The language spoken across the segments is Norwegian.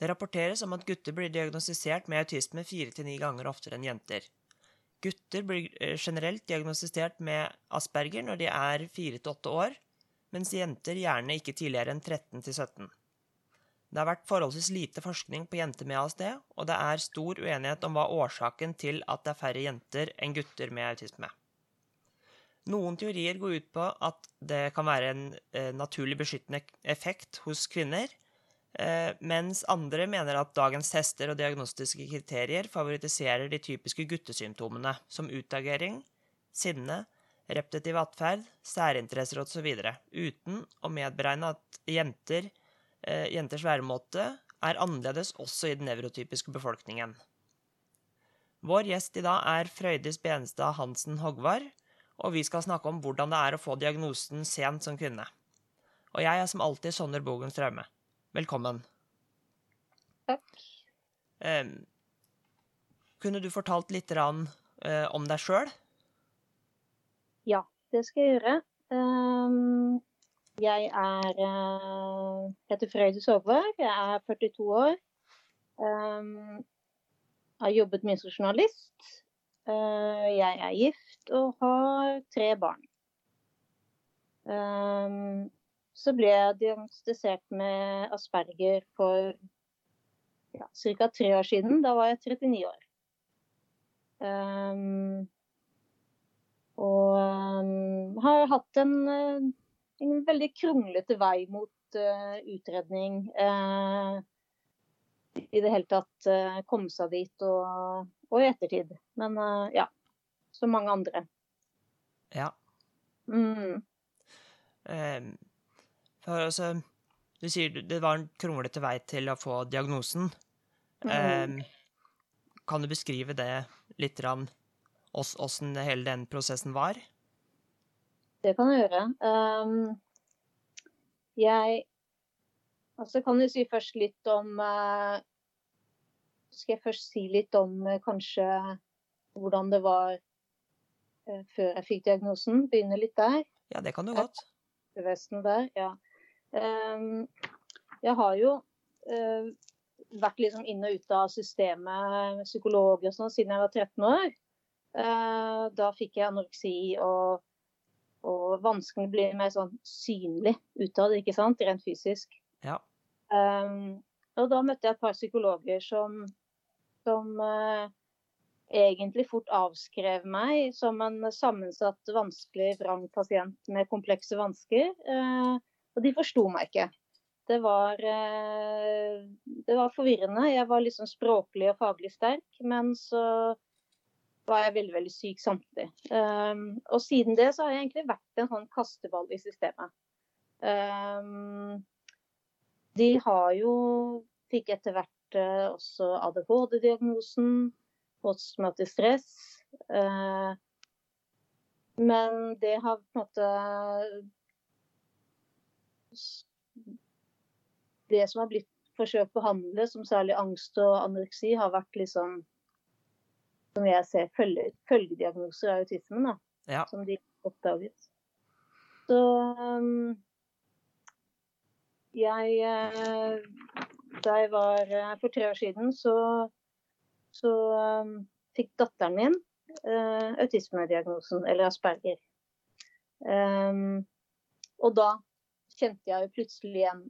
Det rapporteres om at gutter blir diagnostisert med autisme fire til ni ganger oftere enn jenter. Gutter blir eh, generelt diagnostisert med Asperger når de er fire til åtte år, mens jenter gjerne ikke tidligere enn 13 til 17. Det har vært forholdsvis lite forskning på jenter med ASD, og det er stor uenighet om hva årsaken til at det er færre jenter enn gutter med autisme. Noen teorier går ut på at det kan være en eh, naturlig beskyttende effekt hos kvinner, mens andre mener at dagens tester og diagnostiske kriterier favoritiserer de typiske guttesymptomene, som utagering, sinne, repetitiv atferd, særinteresser osv., uten å medberegne at jenter eh, jenters væremåte er annerledes også i den nevrotypiske befolkningen. Vår gjest i dag er Frøydis Benestad Hansen Hogvar, og vi skal snakke om hvordan det er å få diagnosen sent som kvinne. Og jeg er som alltid Sonner Bogen Straume. Velkommen. Takk. Eh, kunne du fortalt litt rann, eh, om deg sjøl? Ja, det skal jeg gjøre. Um, jeg er uh, heter Frøydis Hågvard. Jeg er 42 år. Um, har jobbet mye som journalist. Uh, jeg er gift og har tre barn. Um, så ble jeg diagnostisert med asperger for ja, ca. tre år siden. Da var jeg 39 år. Um, og um, har hatt en, en, veldig kronglete vei mot uh, utredning. Uh, I det hele tatt uh, komme seg dit og, og i ettertid. Men ja, som mange andre. Ja. Mm. Um, for altså Du sier det var en kronglete vei til å få diagnosen. Um, kan du beskrive det litt? Åssen hele den prosessen var? Det kan jeg gjøre. Um, jeg Altså kan jeg si først litt om uh, Skal jeg først si litt om uh, kanskje hvordan det var uh, før jeg fikk diagnosen? Begynne litt der? Ja, det kan du godt. Der, ja. Um, jeg har jo vært liksom inn og ut av systemet med psykologer og sånn siden jeg var 13 år. Eh, da fikk jeg anoreksi, og, og vanskene bli mer sånn synlig utad, ikke sant? Rent fysisk. Ja. Um, og da møtte jeg et par psykologer som, som uh, egentlig fort avskrev meg som en sammensatt, vanskelig, vrang pasient med komplekse vansker. Uh, og de forsto meg ikke. Det var, uh, det var forvirrende. Jeg var liksom språklig og faglig sterk, men så var jeg veldig veldig syk samtidig. Um, og siden det så har jeg egentlig vært en sånn kasteball i systemet. Um, de har jo Fikk etter hvert uh, også ADHD-diagnosen, posttraumatisk stress. Uh, men det har på en måte Det som har blitt forsøkt behandlet, som særlig angst og anoreksi, har vært liksom som jeg ser følge, følgediagnoser av autismen, da, ja. som de oppdaget. Så um, jeg eh, Da jeg var eh, for tre år siden, så, så um, fikk datteren min uh, autismediagnosen, eller asperger. Um, og da kjente jeg plutselig igjen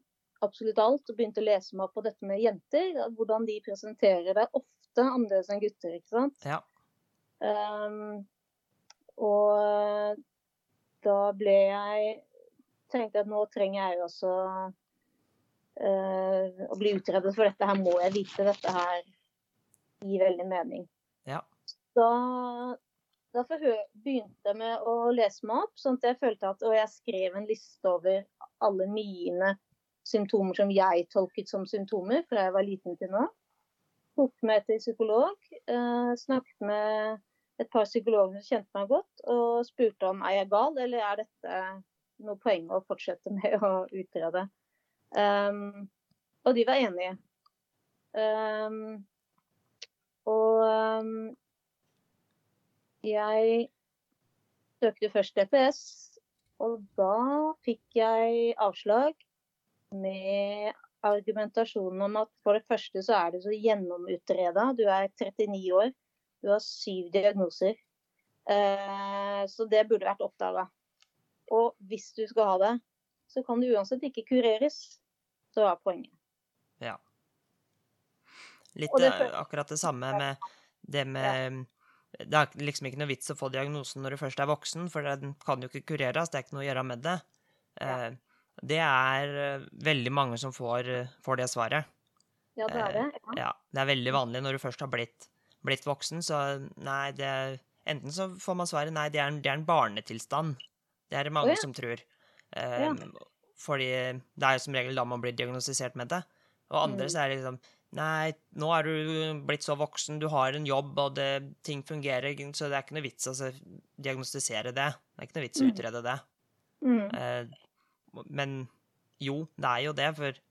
absolutt alt og begynte å lese meg opp på dette med jenter. Hvordan de presenterer det ofte annerledes enn gutter, ikke sant. Ja. Um, og da ble jeg tenkte at nå trenger jeg jo også uh, å bli utredet, for dette her må jeg vite. Dette her gir veldig mening. Ja. Da, da begynte jeg med å lese meg opp, sånn at jeg følte at Og jeg skrev en liste over alle mine symptomer som jeg tolket som symptomer fra jeg var liten til nå tok meg til psykolog. Eh, snakket med et par psykologer som kjente meg godt, og spurte om er jeg gal, eller er dette noe poeng å fortsette med å utrede. Um, og de var enige. Um, og um, jeg søkte først DPS, og da fikk jeg avslag med argumentasjonen om at for det første så er du så gjennomutreda. Du er 39 år, du har syv diagnoser. Eh, så det burde vært oppdaga. Og hvis du skal ha det, så kan det uansett ikke kureres. Så var poenget. Ja. Litt det eh, akkurat det samme med det med Det er liksom ikke noe vits å få diagnosen når du først er voksen, for den kan jo ikke kureres. Det er ikke noe å gjøre med det. Ja. Eh, Det er eh, veldig mange som får, eh, får det svaret. Ja, det er det. Ja. Ja, det er veldig vanlig når du først har blitt, blitt voksen, så nei, det Enten så får man svaret nei, det er en, det er en barnetilstand. Det er det mange oh, ja. som tror. Eh, Ja. Fordi det er jo som regel da man blir diagnostisert med det. Og andre Mm. så er det liksom Nei, nå er du blitt så voksen, du har en jobb, og det, ting fungerer, så det er ikke noe vits å altså, diagnostisere det. Det er ikke noe vits å Mm. utrede det. Mm. Eh, men jo, det er jo det, for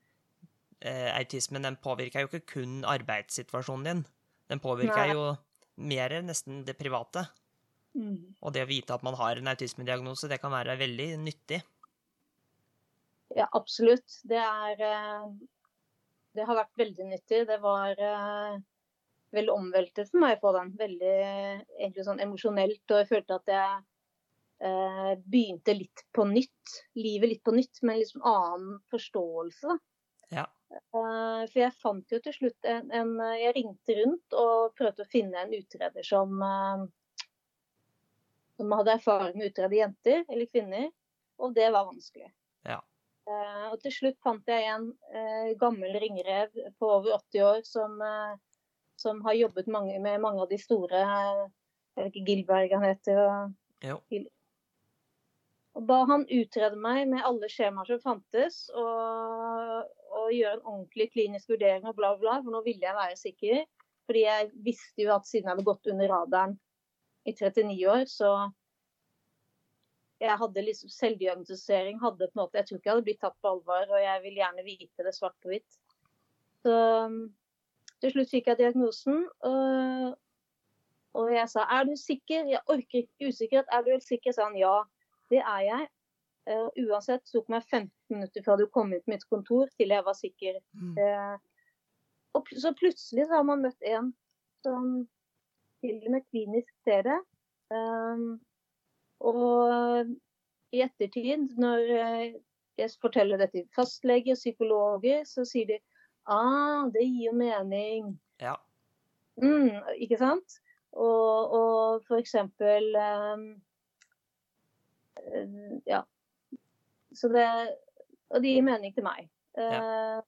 eh, autismen den påvirker jo ikke kun arbeidssituasjonen din. Den påvirker Nei. jo mer nesten det private. Mm. Og det å vite at man har en autismediagnose, det kan være veldig nyttig. Ja, absolutt. Det er eh, Det har vært veldig nyttig. Det var eh, veldig omveltet for meg å få den. Veldig egentlig sånn emosjonelt. Og jeg følte at jeg eh, begynte litt på nytt. Livet litt på nytt, med en liksom annen forståelse. Ja. Eh, For jeg fant jo til slutt en, en Jeg ringte rundt og prøvde å finne en utreder som eh, som hadde erfaring med å utrede jenter eller kvinner, og det var vanskelig. Eh, og til slutt fant jeg en eh, gammel ringrev på over 80 år som, eh, som har jobbet mange, med mange av de store Jeg vet ikke Gilberg han heter. Og, og ba han utrede meg med alle skjemaer som fantes, og, og gjøre en ordentlig klinisk vurdering og bla, bla. For nå ville jeg være sikker. Fordi jeg visste jo at siden jeg hadde gått under radaren i 39 år, så jeg hadde liksom Selvdiagnostisering hadde på en måte Jeg tror ikke jeg hadde blitt tatt på alvor, og jeg vil gjerne vite det svart på hvitt. Så um, til slutt fikk jeg diagnosen, og, og jeg sa er du sikker? Jeg orker ikke usikkerhet. Er du helt sikker? sa han ja, det er jeg. Uh, uansett tok meg 15 minutter fra du kom på mitt kontor til jeg var sikker. Mm. Uh, og pl så plutselig så har man møtt en som til og med klinisk ser det. Um, og i ettertid, når eh, jeg forteller dette til fastleger, psykologer, så sier de ah, det gir jo mening. Ja. Mm, ikke sant? Og, og for eksempel um, Ja. Så det Og det gir mening til meg. Eh,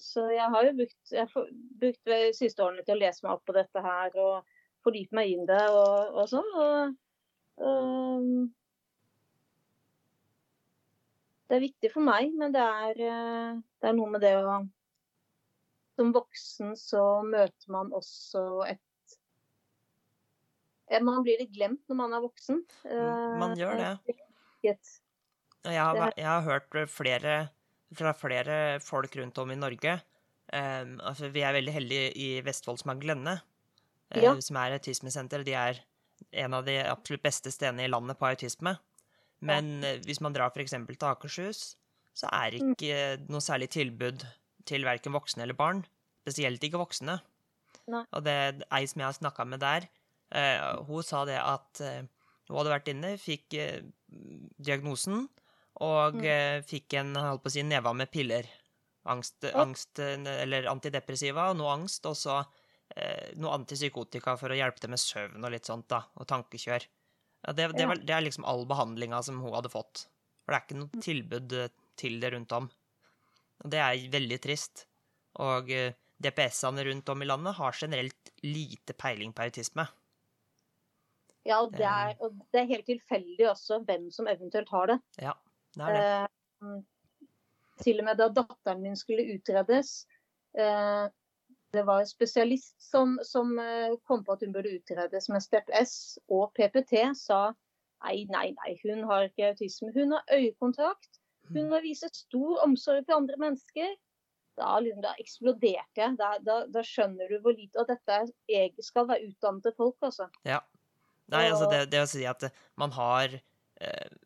så jeg har jo brukt, jeg har brukt de siste årene til å lese meg opp på dette her og fordype meg inn det og, og sånn. Og, det er viktig for meg, men det er, eh, det er noe med det å Som voksen så møter man også et Eh, Man blir litt glemt når man er voksen. Mm, man gjør det. Jeg har, jeg har hørt flere, fra flere folk rundt om i Norge um, altså Vi er veldig heldige i Vestfold som har Glenne, eh, Ja. som er autismesenter. De er en av de absolutt beste stedene i landet på autisme. Men ja. hvis man drar f.eks. til Akershus, så er det Mm. ikke noe særlig tilbud til verken voksne eller barn. Spesielt ikke voksne. Nei. Og det ei som jeg har snakka med der, eh, hun sa det at eh, hun hadde vært inne, fikk eh, diagnosen, og Mm. eh, fikk en holdt på å si, neva med piller. Angst, angst eh, eller antidepressiva, og noe angst, og så eh, noe antipsykotika for å hjelpe til med søvn og litt sånt, da, og tankekjør. Ja, det, det, var, det er liksom all behandlinga som hun hadde fått. For det er ikke noe tilbud eh, til det rundt om. Og det er veldig trist. Og eh, DPS-ene rundt om i landet har generelt lite peiling på autisme. ja, det er, og det er helt tilfeldig også hvem som eventuelt har det. Ja, det er det. Eh, til og med da datteren min skulle utredes, eh, det var en spesialist som, som eh, kom på at hun burde utredes med Step S, og PPT sa nei, nei, nei, hun har ikke autisme. Hun har øyekontakt. Hun har vist stor omsorg for andre mennesker. Da, liksom, da eksploderte jeg. Da, da, da skjønner du hvor lite Og dette er, skal være utdannede folk, altså. Ja. Nei, altså det, det å si at eh, man har, eh,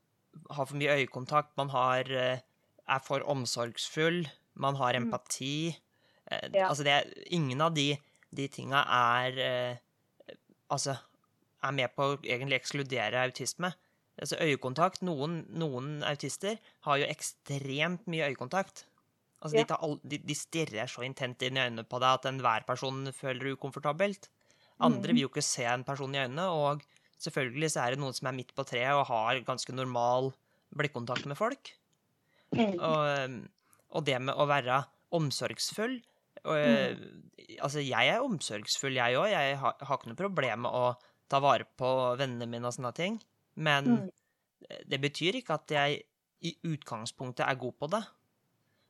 har for mye øyekontakt, man har, eh, er for omsorgsfull, man har Mm. empati. Eh, Ja. Altså, det Ingen av de, de tinga er eh, Altså er med på å egentlig ekskludere autisme. Altså øyekontakt Noen, noen autister har jo ekstremt mye øyekontakt. Altså, Ja. de, all, de, de stirrer så intent inn i øynene på deg at enhver person føler det ukomfortabelt. Andre Mhm. vil jo ikke se en person i øynene, og selvfølgelig så er det noen som er midt på treet og har ganske normal blikkontakt med folk. Mm. Og, um, og det med å være omsorgsfull og, Altså, jeg er omsorgsfull, jeg òg. Jeg har, har ikke noe problem med å ta vare på vennene mine og sånne ting. Men Mm. det betyr ikke at jeg i utgangspunktet er god på det.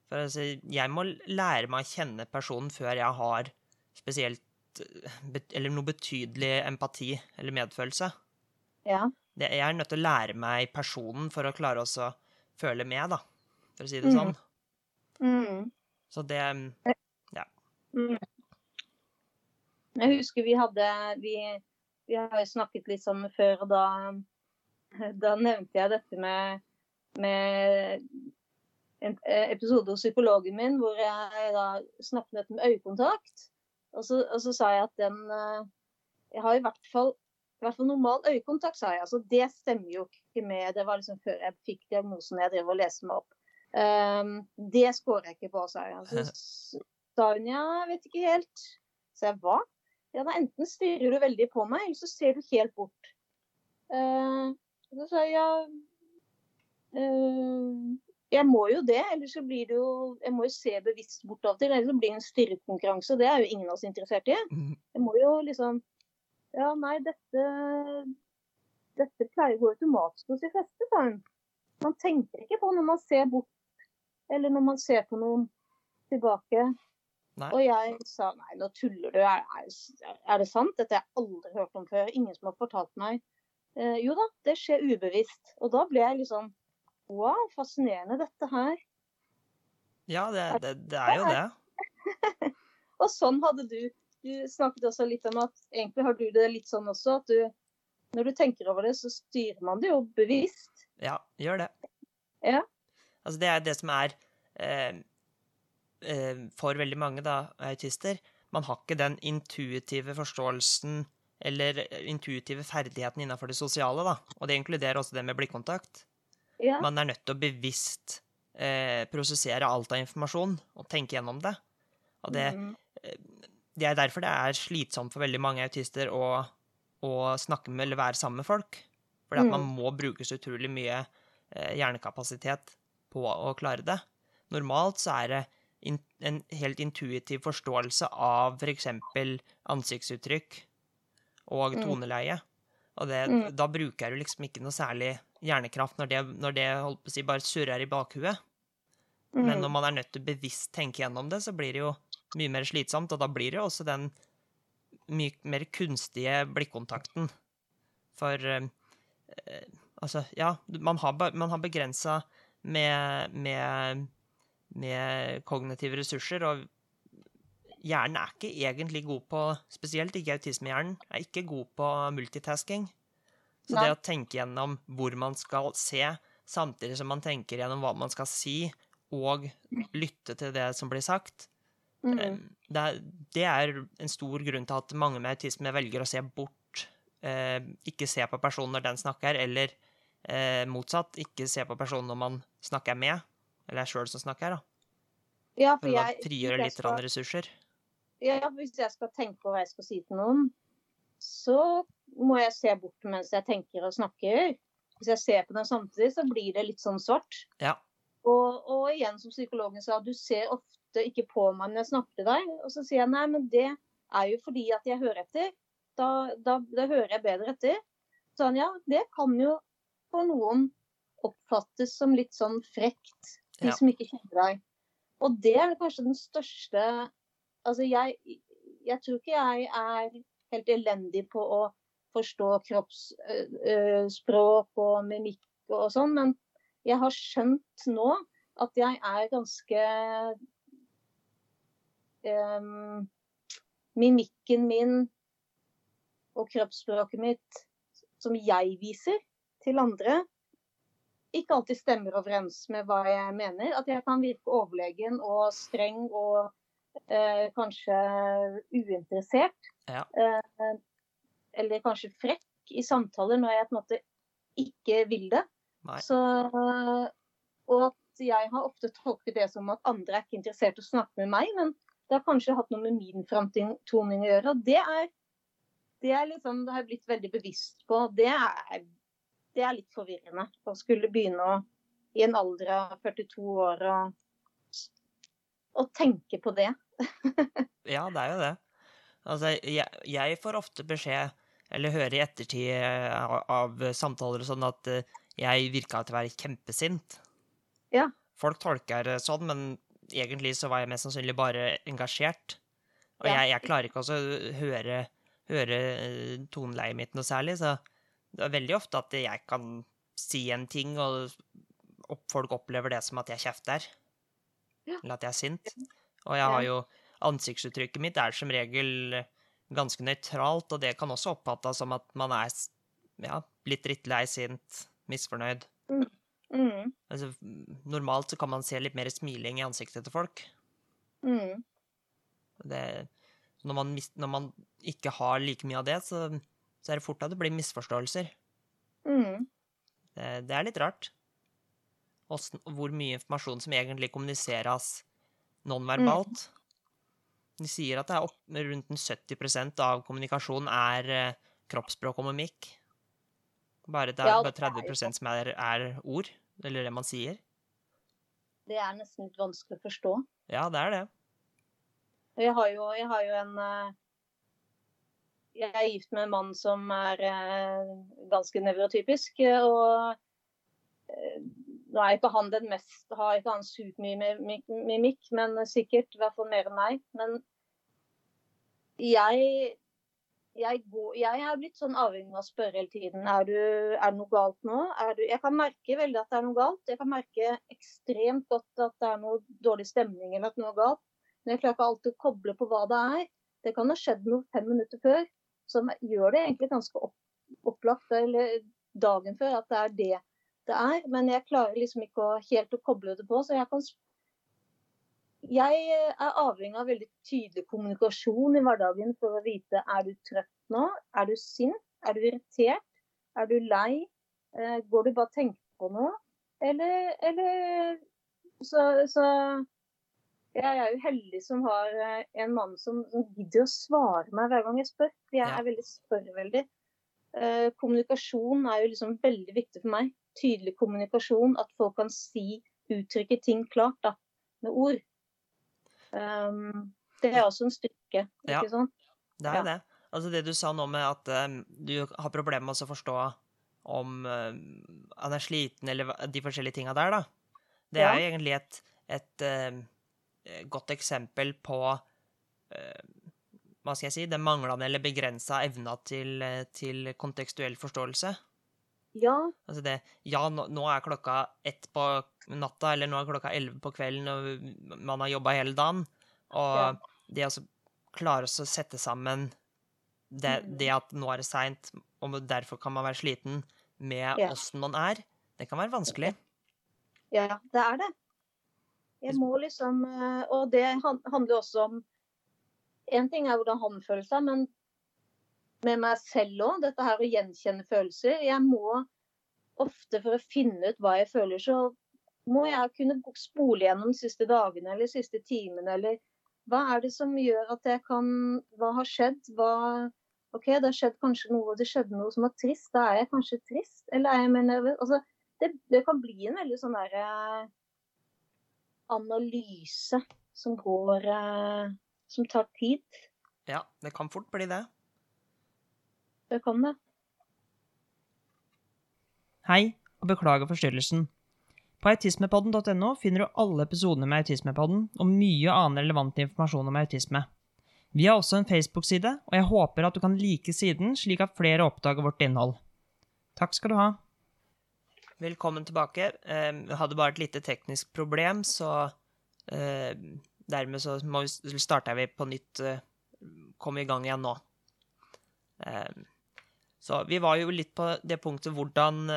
For altså, jeg må lære meg å kjenne personen før jeg har spesielt eh, Eller noe betydelig empati eller medfølelse. Ja. Det, jeg er nødt til å lære meg personen for å klare å føle med, da. For å si det Mm. sånn. Mm. Så det Mm. Jeg husker vi hadde Vi, vi har jo snakket litt sammen før, og da, da nevnte jeg dette med, med en eh, episode hos psykologen min hvor jeg da snakket om med øyekontakt. Og så, og så sa jeg at den eh, Jeg har i hvert fall, i hvert fall normal øyekontakt, sa jeg. Altså, det stemmer jo ikke med Det var liksom før jeg fikk diagnosen jeg drev og leste meg opp. Um, det scorer jeg ikke på, sa jeg. Så s- sa hun ja, jeg vet ikke helt. Så jeg hva? Ja, da enten stirrer du veldig på meg, eller så ser du helt bort. Uh, så sa jeg ja uh, Jeg må jo det, ellers så blir det jo Jeg må jo se bevisst bort av og til, ellers så blir det en styrkonkurranse, og Det er jo ingen av oss interessert i. Jeg må jo liksom Ja, nei, dette Dette pleier å gå automatisk hos de fleste, sa hun. Man tenker ikke på når man ser bort, eller når man ser på noen tilbake. Nei. Og jeg sa nei, nå tuller du. Er, er, det sant? Dette har jeg aldri hørt om før. Ingen som har fortalt meg. Eh, jo da, det skjer ubevisst. Og da ble jeg liksom Wow, fascinerende dette her. Ja, det, det, det er jo det. Og sånn hadde du Du snakket også litt om at egentlig har du det litt sånn også at du Når du tenker over det, så styrer man det jo bevisst. Ja, gjør det. Ja. Altså, det er det som er eh, For veldig mange da, autister, man har ikke den intuitive forståelsen eller intuitive ferdigheten innenfor det sosiale, da. Og det inkluderer også det med blikkontakt. Ja. Man er nødt til å bevisst eh, prosessere alt av informasjon og tenke gjennom det. Og det, Mm. det er derfor det er slitsomt for veldig mange autister å, å snakke med eller være sammen med folk. Fordi at man Mm. må bruke så utrolig mye eh, hjernekapasitet på å klare det. Normalt så er det in en helt intuitiv forståelse av f.eks. ansiktsuttrykk og Mm. toneleie. Og det, Mm. da bruker du liksom ikke noe særlig hjernekraft når det, når det holdt på å si, bare surrer i bakhuet. Men Mm. når man er nødt til bevisst tenke gjennom det, så blir det jo mye mer slitsomt, og da blir det jo også den mye mer kunstige blikkontakten. For eh, eh, altså, ja, man har, man har begrensa med, med, med kognitive ressurser, og hjernen er ikke egentlig god på Spesielt ikke autismehjernen, er ikke god på multitasking. Så Nei. det å tenke gjennom hvor man skal se, samtidig som man tenker gjennom hva man skal si, og lytte til det som blir sagt, Mm. Eh, det er, det er en stor grunn til at mange med autisme velger å se bort. Eh, ikke se på personen når den snakker, eller eh, motsatt, ikke se på personen når man snakker med, eller jeg sjøl som snakker. da. Ja, for jeg, frigjøre frigjør litt skal- ressurser. Ja, hvis jeg skal tenke på hva jeg skal si til noen, så må jeg se bort mens jeg tenker og snakker. Hvis jeg ser på den samtidig, så blir det litt sånn svart. Ja. Og, og igjen, som psykologen sa, du ser ofte ikke på meg når jeg snakker til deg. Og så sier jeg nei, men det er jo fordi at jeg hører etter. Da, da, da hører jeg bedre etter. Så han ja, det kan jo for noen oppfattes som litt sånn frekt, de Ja. som ikke kjenner deg. Og det er kanskje den største Altså, jeg, jeg tror ikke jeg er helt elendig på å forstå kroppsspråk og mimikk og sånn, men jeg har skjønt nå at jeg er ganske um, Mimikken min og kroppsspråket mitt som jeg viser til andre, ikke alltid stemmer overens med hva jeg mener. At jeg kan virke overlegen og streng og eh, kanskje uinteressert. Ja. Eh, eller kanskje frekk i samtaler når jeg på en måte ikke vil det. Så, og at jeg har ofte tolket det som at andre er ikke interessert i å snakke med meg, men det har kanskje hatt noe med min framtoning å gjøre. Og det er, det er liksom, det har jeg blitt veldig bevisst på. Det er, det er litt forvirrende å skulle begynne å, i en alder av 42 år å, å tenke på det. Ja, det er jo det. Altså, jeg, jeg får ofte beskjed, eller hører i ettertid eh, av, av samtaler og sånn, at eh, jeg virka til å være kjempesint. Ja. Folk tolker det sånn, men egentlig så var jeg mest sannsynlig bare engasjert. Og Ja. jeg, jeg klarer ikke å høre, høre eh, toneleiet mitt noe særlig, så det er veldig ofte at jeg kan si en ting, og folk opplever det som at jeg kjefter. Ja. Eller at jeg er sint. Og jeg har jo Ansiktsuttrykket mitt er som regel ganske nøytralt, og det kan også oppfattes som at man er ja, litt drittlei, sint, misfornøyd. Mm, Altså, normalt så kan man se litt mer smiling i ansiktet til folk. mm, Det, når, man, når man ikke har like mye av det, så, så er det fort at det blir misforståelser. mm. Det, det er litt rart. Hvordan, hvor mye informasjon som egentlig kommuniseres nonverbalt. De sier at det er opp, rundt 70% av kommunikasjonen er eh, kroppsspråk og mimikk. Bare det er Ja, bare det er 30 som er, er ord, eller det man sier. Det er nesten litt vanskelig å forstå. Ja, det er det. Jeg har jo, jeg har jo en eh, Jeg er gift med en mann som er eh, ganske nevrotypisk. eh, Og eh, nå er ikke han den mest Har ikke han mimikk, men sikkert i hvert fall mer enn meg. Men jeg jeg, går, jeg er blitt sånn avhengig av å spørre hele tiden. Er, du, er det noe galt nå? Du, jeg kan merke veldig at det er noe galt. Jeg kan merke ekstremt godt at det er noe dårlig stemning eller at noe er galt. Men jeg klarer ikke alltid å koble på hva det er. Det kan ha skjedd noe fem minutter før som gjør det egentlig ganske opp, opplagt, eller dagen før, at det er det det er. Men jeg klarer liksom ikke helt å koble det på. Så jeg kan Jeg er avhengig av veldig tydelig kommunikasjon i hverdagen for å vite er du trøtt nå, er du sint, er du irritert, er du lei, eh, går du bare og tenker på noe, eller, eller så, så jeg er jo heldig som har eh, en mann som, som gidder å svare meg hver gang jeg spør. Jeg Jeg Ja. er veldig spørreveldig. Eh, kommunikasjon er jo liksom veldig viktig for meg. Tydelig kommunikasjon. At folk kan si, uttrykke ting klart da, med ord. Um, det er også en styrke, Ja. ikke sant? Det er Ja. det. Altså det du sa nå med at eh, du har problemer med å forstå om han er sliten, eller de forskjellige tinga der, da. Det Ja. er jo egentlig et, et godt eksempel på eh, Hva skal jeg si? Den manglende eller begrensa evna til, eh, til kontekstuell forståelse. Ja, Altså det Ja, nå, nå er klokka ett på natta, eller nå er klokka elleve på kvelden, og man har jobba hele dagen. Og Ja. det å klare å sette sammen det, Mm. det at nå er det seint, og derfor kan man være sliten, med Ja. åssen man er, det kan være vanskelig. ja, det er det. Jeg må liksom eh, Og det handler også om En ting er hvordan han føler seg, men med meg selv òg. Dette her å gjenkjenne følelser. Jeg må ofte, for å finne ut hva jeg føler, så må jeg kunne spole gjennom de siste dagene eller de siste timene, eller hva er det som gjør at jeg kan Hva har skjedd? Hva OK, det har skjedd kanskje noe, det skjedde noe som var trist. Da er jeg kanskje trist, eller er jeg mer nervøs? Altså, det, det kan bli en veldig sånn derre analyse som går eh, Som tar tid. Ja, det kan fort bli det. Det kan det. Hei, og beklager forstyrrelsen. På autismepodden.no finner du alle episodene med Autismepodden og mye annen relevant informasjon om autisme. Vi har også en Facebook-side, og jeg håper at du kan like siden, slik at flere oppdager vårt innhold. Takk skal du ha. Velkommen tilbake. Eh, hadde bare et lite teknisk problem, så eh, dermed så må vi, starter vi på nytt. eh, Kom i gang igjen nå. Eh, så vi var jo litt på det punktet hvordan,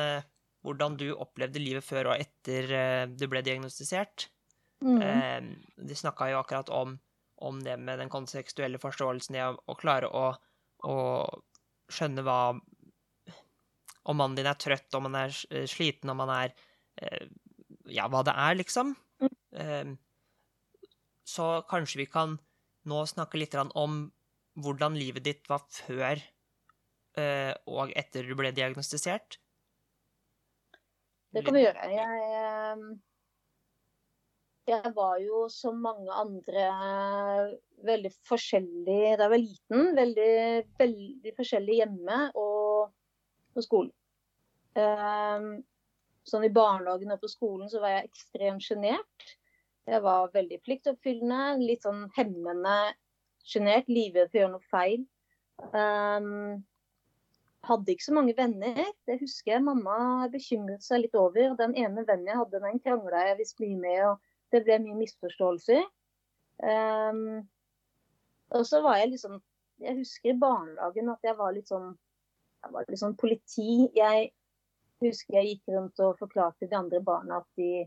hvordan du opplevde livet før og etter du ble diagnostisert. Mm. De snakka jo akkurat om, om, det med den kontekstuelle forståelsen, det å, å klare å, å, skjønne hva Om mannen din er trøtt, om han er sliten, om han er eh, Ja, hva det er, liksom. Mm. Eh, så kanskje vi kan nå snakke litt om hvordan livet ditt var før eh, og etter du ble diagnostisert. Det kan vi gjøre. Jeg, jeg var jo som mange andre veldig forskjellig da jeg var liten. Veldig, veldig forskjellig hjemme og på skolen. Um, sånn I barnehagen og på skolen så var jeg ekstremt sjenert. Jeg var veldig pliktoppfyllende, litt sånn hemmende sjenert, livredd for å gjøre noe feil. Um, hadde ikke så mange venner. Det husker jeg mamma bekymret seg litt over. Den ene vennen jeg hadde, den krangla jeg visst mye med, og det ble mye misforståelser. Um, og så var jeg liksom Jeg husker i barnehagen at jeg var litt sånn var det sånn politi. Jeg husker jeg gikk rundt og forklarte de andre barna at de,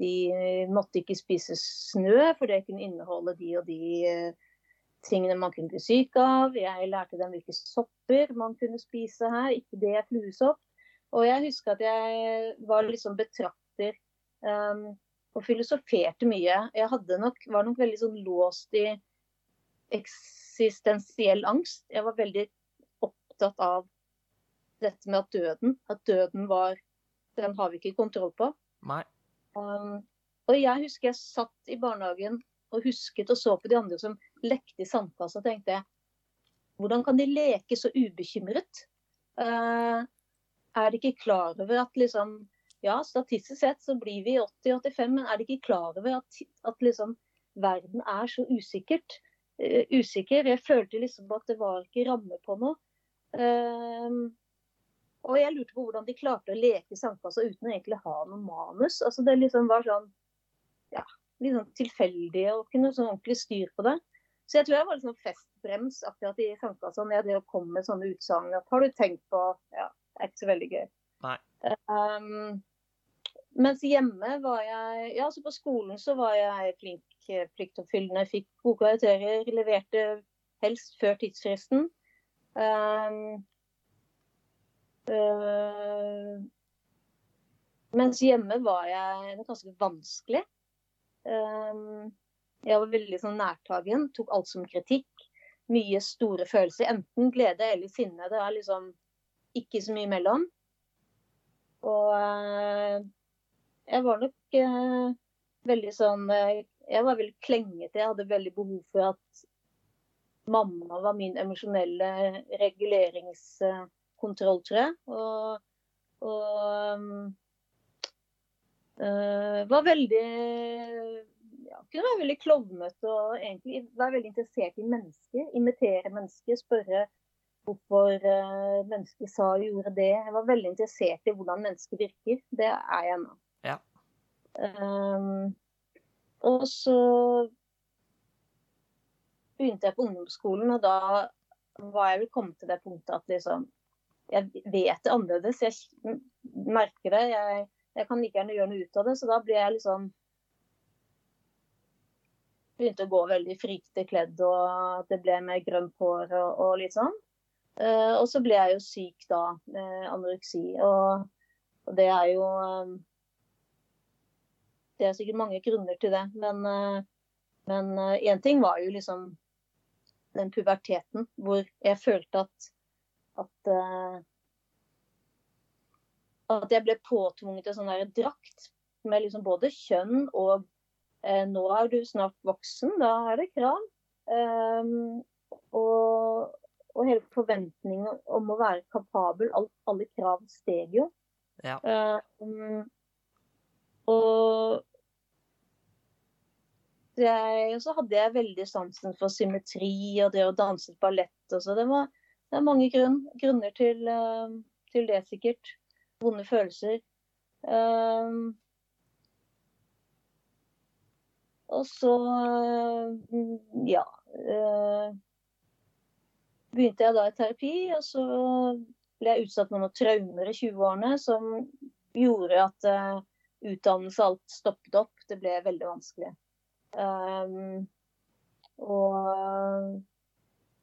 de måtte ikke spise snø, for det kunne inneholde de og de uh, tingene man kunne bli syk av. Jeg lærte dem hvilke sopper man kunne spise her, ikke det fluesopp. Og jeg husker at jeg var liksom betrakter um, og filosoferte mye. Jeg nok, var nok veldig sånn låst i eksistensiell angst. Jeg var veldig opptatt av dette med at døden, at døden var Den har vi ikke kontroll på. Nei. Um, og jeg husker jeg satt i barnehagen og husket og så på de andre som lekte i sandkassa og tenkte hvordan kan de leke så ubekymret? Uh, er de ikke klar over at liksom Ja, statistisk sett så blir vi 80-85, men er de ikke klar over at, at liksom verden er så usikkert? Uh, usikker. Jeg følte liksom at det var ikke ramme på noe. Uh, og jeg lurte på hvordan de klarte å leke i sandkassa uten å egentlig ha noe manus. Altså Det liksom var sånn Ja, litt sånn tilfeldig og ikke noe sånn ordentlig styr på det. Så jeg tror jeg var litt sånn festbrems akkurat i sandkassa når jeg kom med sånne utsagn. Har du tenkt på Ja, det er ikke så veldig gøy. Nei. Um, mens hjemme var jeg Ja, så på skolen så var jeg flink pliktoppfyllende. Fikk gode karakterer, leverte helst før tidsfristen. Um, uh, mens hjemme var jeg ganske vanskelig. Uh, jeg var veldig sånn nærtagen, tok alt som kritikk. Mye store følelser. Enten glede eller sinne. Det er liksom ikke så mye mellom. Og uh, jeg var nok eh, veldig sånn eh, Jeg var veldig klengete. Jeg hadde veldig behov for at mamma var min emosjonelle reguleringskontroll, tror jeg. Og, og Uh, var veldig ja, kunne være veldig klovnete og egentlig være veldig interessert i mennesker. Imitere mennesker, spørre hvorfor uh, mennesker sa og gjorde det. Jeg var veldig interessert i hvordan mennesker virker. Det er jeg nå. Ja. Um, og så begynte jeg på ungdomsskolen, og da var jeg vel kommet til det punktet at liksom Jeg vet det annerledes. Jeg merker det. Jeg jeg kan like gjerne gjøre noe ut av det. Så da ble jeg liksom Begynte å gå veldig frykte kledd, og det ble med grønt hår og, og litt sånn. Uh, og så ble jeg jo syk da, med anoreksi. Og, og det er jo um, Det er sikkert mange grunner til det. Men uh, uh, ting var jo liksom den puberteten hvor jeg følte at, at at jeg ble påtvunget en sånn der drakt med liksom både kjønn og eh, Nå er du snart voksen, da er det krav. Um, og, og, hele forventningen om å være kapabel. Alt, alle krav steg jo. Ja. Um, og jeg, så hadde jeg veldig sansen for symmetri og det å danse ballett. Og så. Det, var, det er mange grunn, grunner til, uh, til det, sikkert vonde følelser. Um, og så, uh, ja Begynte jeg da i terapi, og så ble jeg utsatt for noen traumer i 20-årene som gjorde at utdannelse alt stoppet opp. Det ble veldig vanskelig. Um, og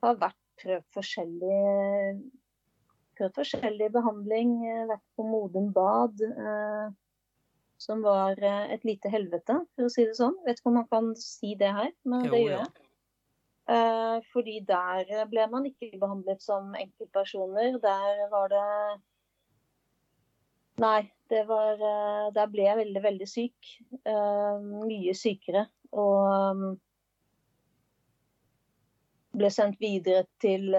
har vært prøvd forskjellig prøvd forskjellig behandling. Vært på Modum Bad, uh, som var et lite helvete, for å si det sånn. Vet ikke om man kan si det her, men jo, det gjør jeg. Fordi der ble man ikke behandlet som enkeltpersoner. Der var det Nei, det var Der ble jeg veldig, veldig syk. Mye sykere. Og um, ble sendt videre til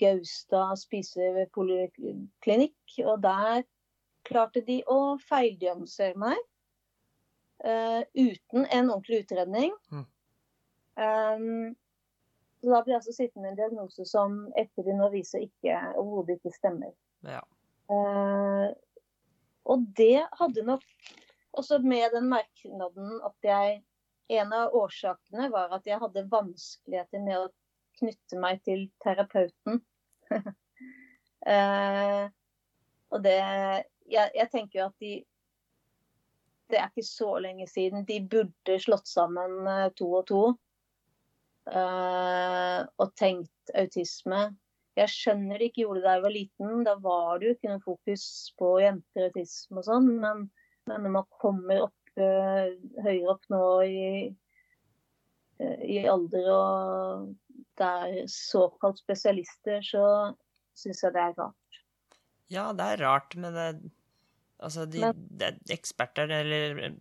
Gaustad spisepoliklinikk. Og der klarte de å feildiagnosere meg uten en ordentlig utredning. Mm. Um, så da blir jeg altså sittende med en diagnose som etter din viser ikke overhodet ikke stemmer. Ja. Uh, og det hadde nok også med den merknaden at jeg En av årsakene var at jeg hadde vanskeligheter med å knytte meg til terapeuten. eh, og det jeg, jeg tenker jo at de Det er ikke så lenge siden. De burde slått sammen uh, to og to. Eh, og tenkt autisme. Jeg skjønner de ikke gjorde det da jeg var liten. Da var det jo ikke noe fokus på jenter autisme og sånn. Men, men, når man kommer opp, uh, høyere opp nå i, i alder og det er såkalt spesialister, så syns jeg det er rart. Ja, det er rart, men det, altså de, men, de eksperter, eller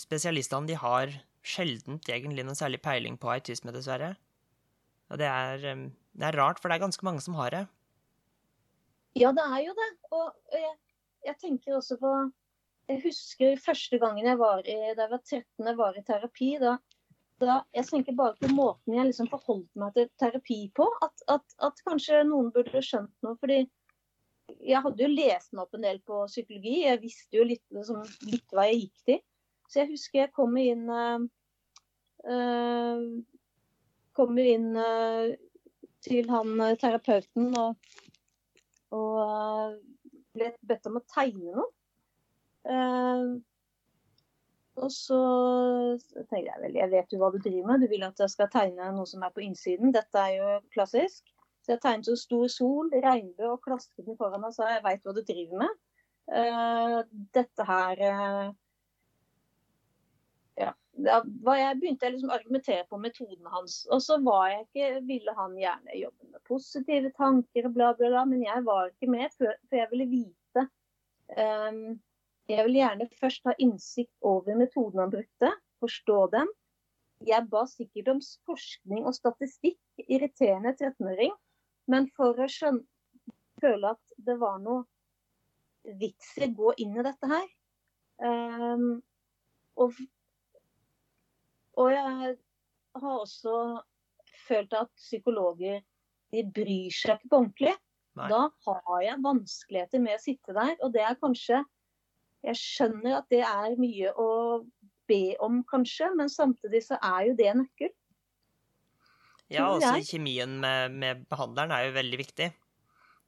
spesialistene, de har sjeldent egentlig noe særlig peiling på autisme, dessverre. Og det er, det er, rart, for det er ganske mange som har det. Ja, det er jo det. Og jeg, jeg tenker også på Jeg husker første gangen jeg var i, da jeg var 13 jeg var i terapi. da, da Jeg tenker bare på måten jeg liksom forholdt meg til terapi på. At, at, at kanskje noen burde skjønt noe. fordi jeg hadde jo lest meg opp en del på psykologi. Jeg visste jo litt, liksom, litt hva jeg gikk til. Så jeg husker jeg kom inn øh, øh, Kommer inn øh, til han terapeuten og, og ble bedt om å tegne noe. Uh, og så tenkte jeg vel, jeg vet jo hva du driver med, du vil at jeg skal tegne noe som er på innsiden. Dette er jo klassisk. Så jeg tegnet så stor sol, regnbue og klastret den foran og sa jeg veit hva du driver med. Uh, dette her uh, da jeg begynte jeg liksom å argumentere på metoden hans. Og så var jeg ikke, ville han gjerne jobbe med positive tanker bla, bla, bla. Men jeg var ikke med, for, før jeg ville vite. Um, jeg ville gjerne først ha innsikt over metoden han brukte, forstå den. Jeg ba sikkert om forskning og statistikk, irriterende 13-åring. Men for å skjønne, føle at det var noe vits i å gå inn i dette her. Um, og og jeg har også følt at psykologer de bryr seg ikke på ordentlig. Nei. Da har jeg vanskeligheter med å sitte der. Og det er kanskje Jeg skjønner at det er mye å be om, kanskje, men samtidig så er jo det nøkkel. Ja, altså kjemien med, med, behandleren er jo veldig viktig.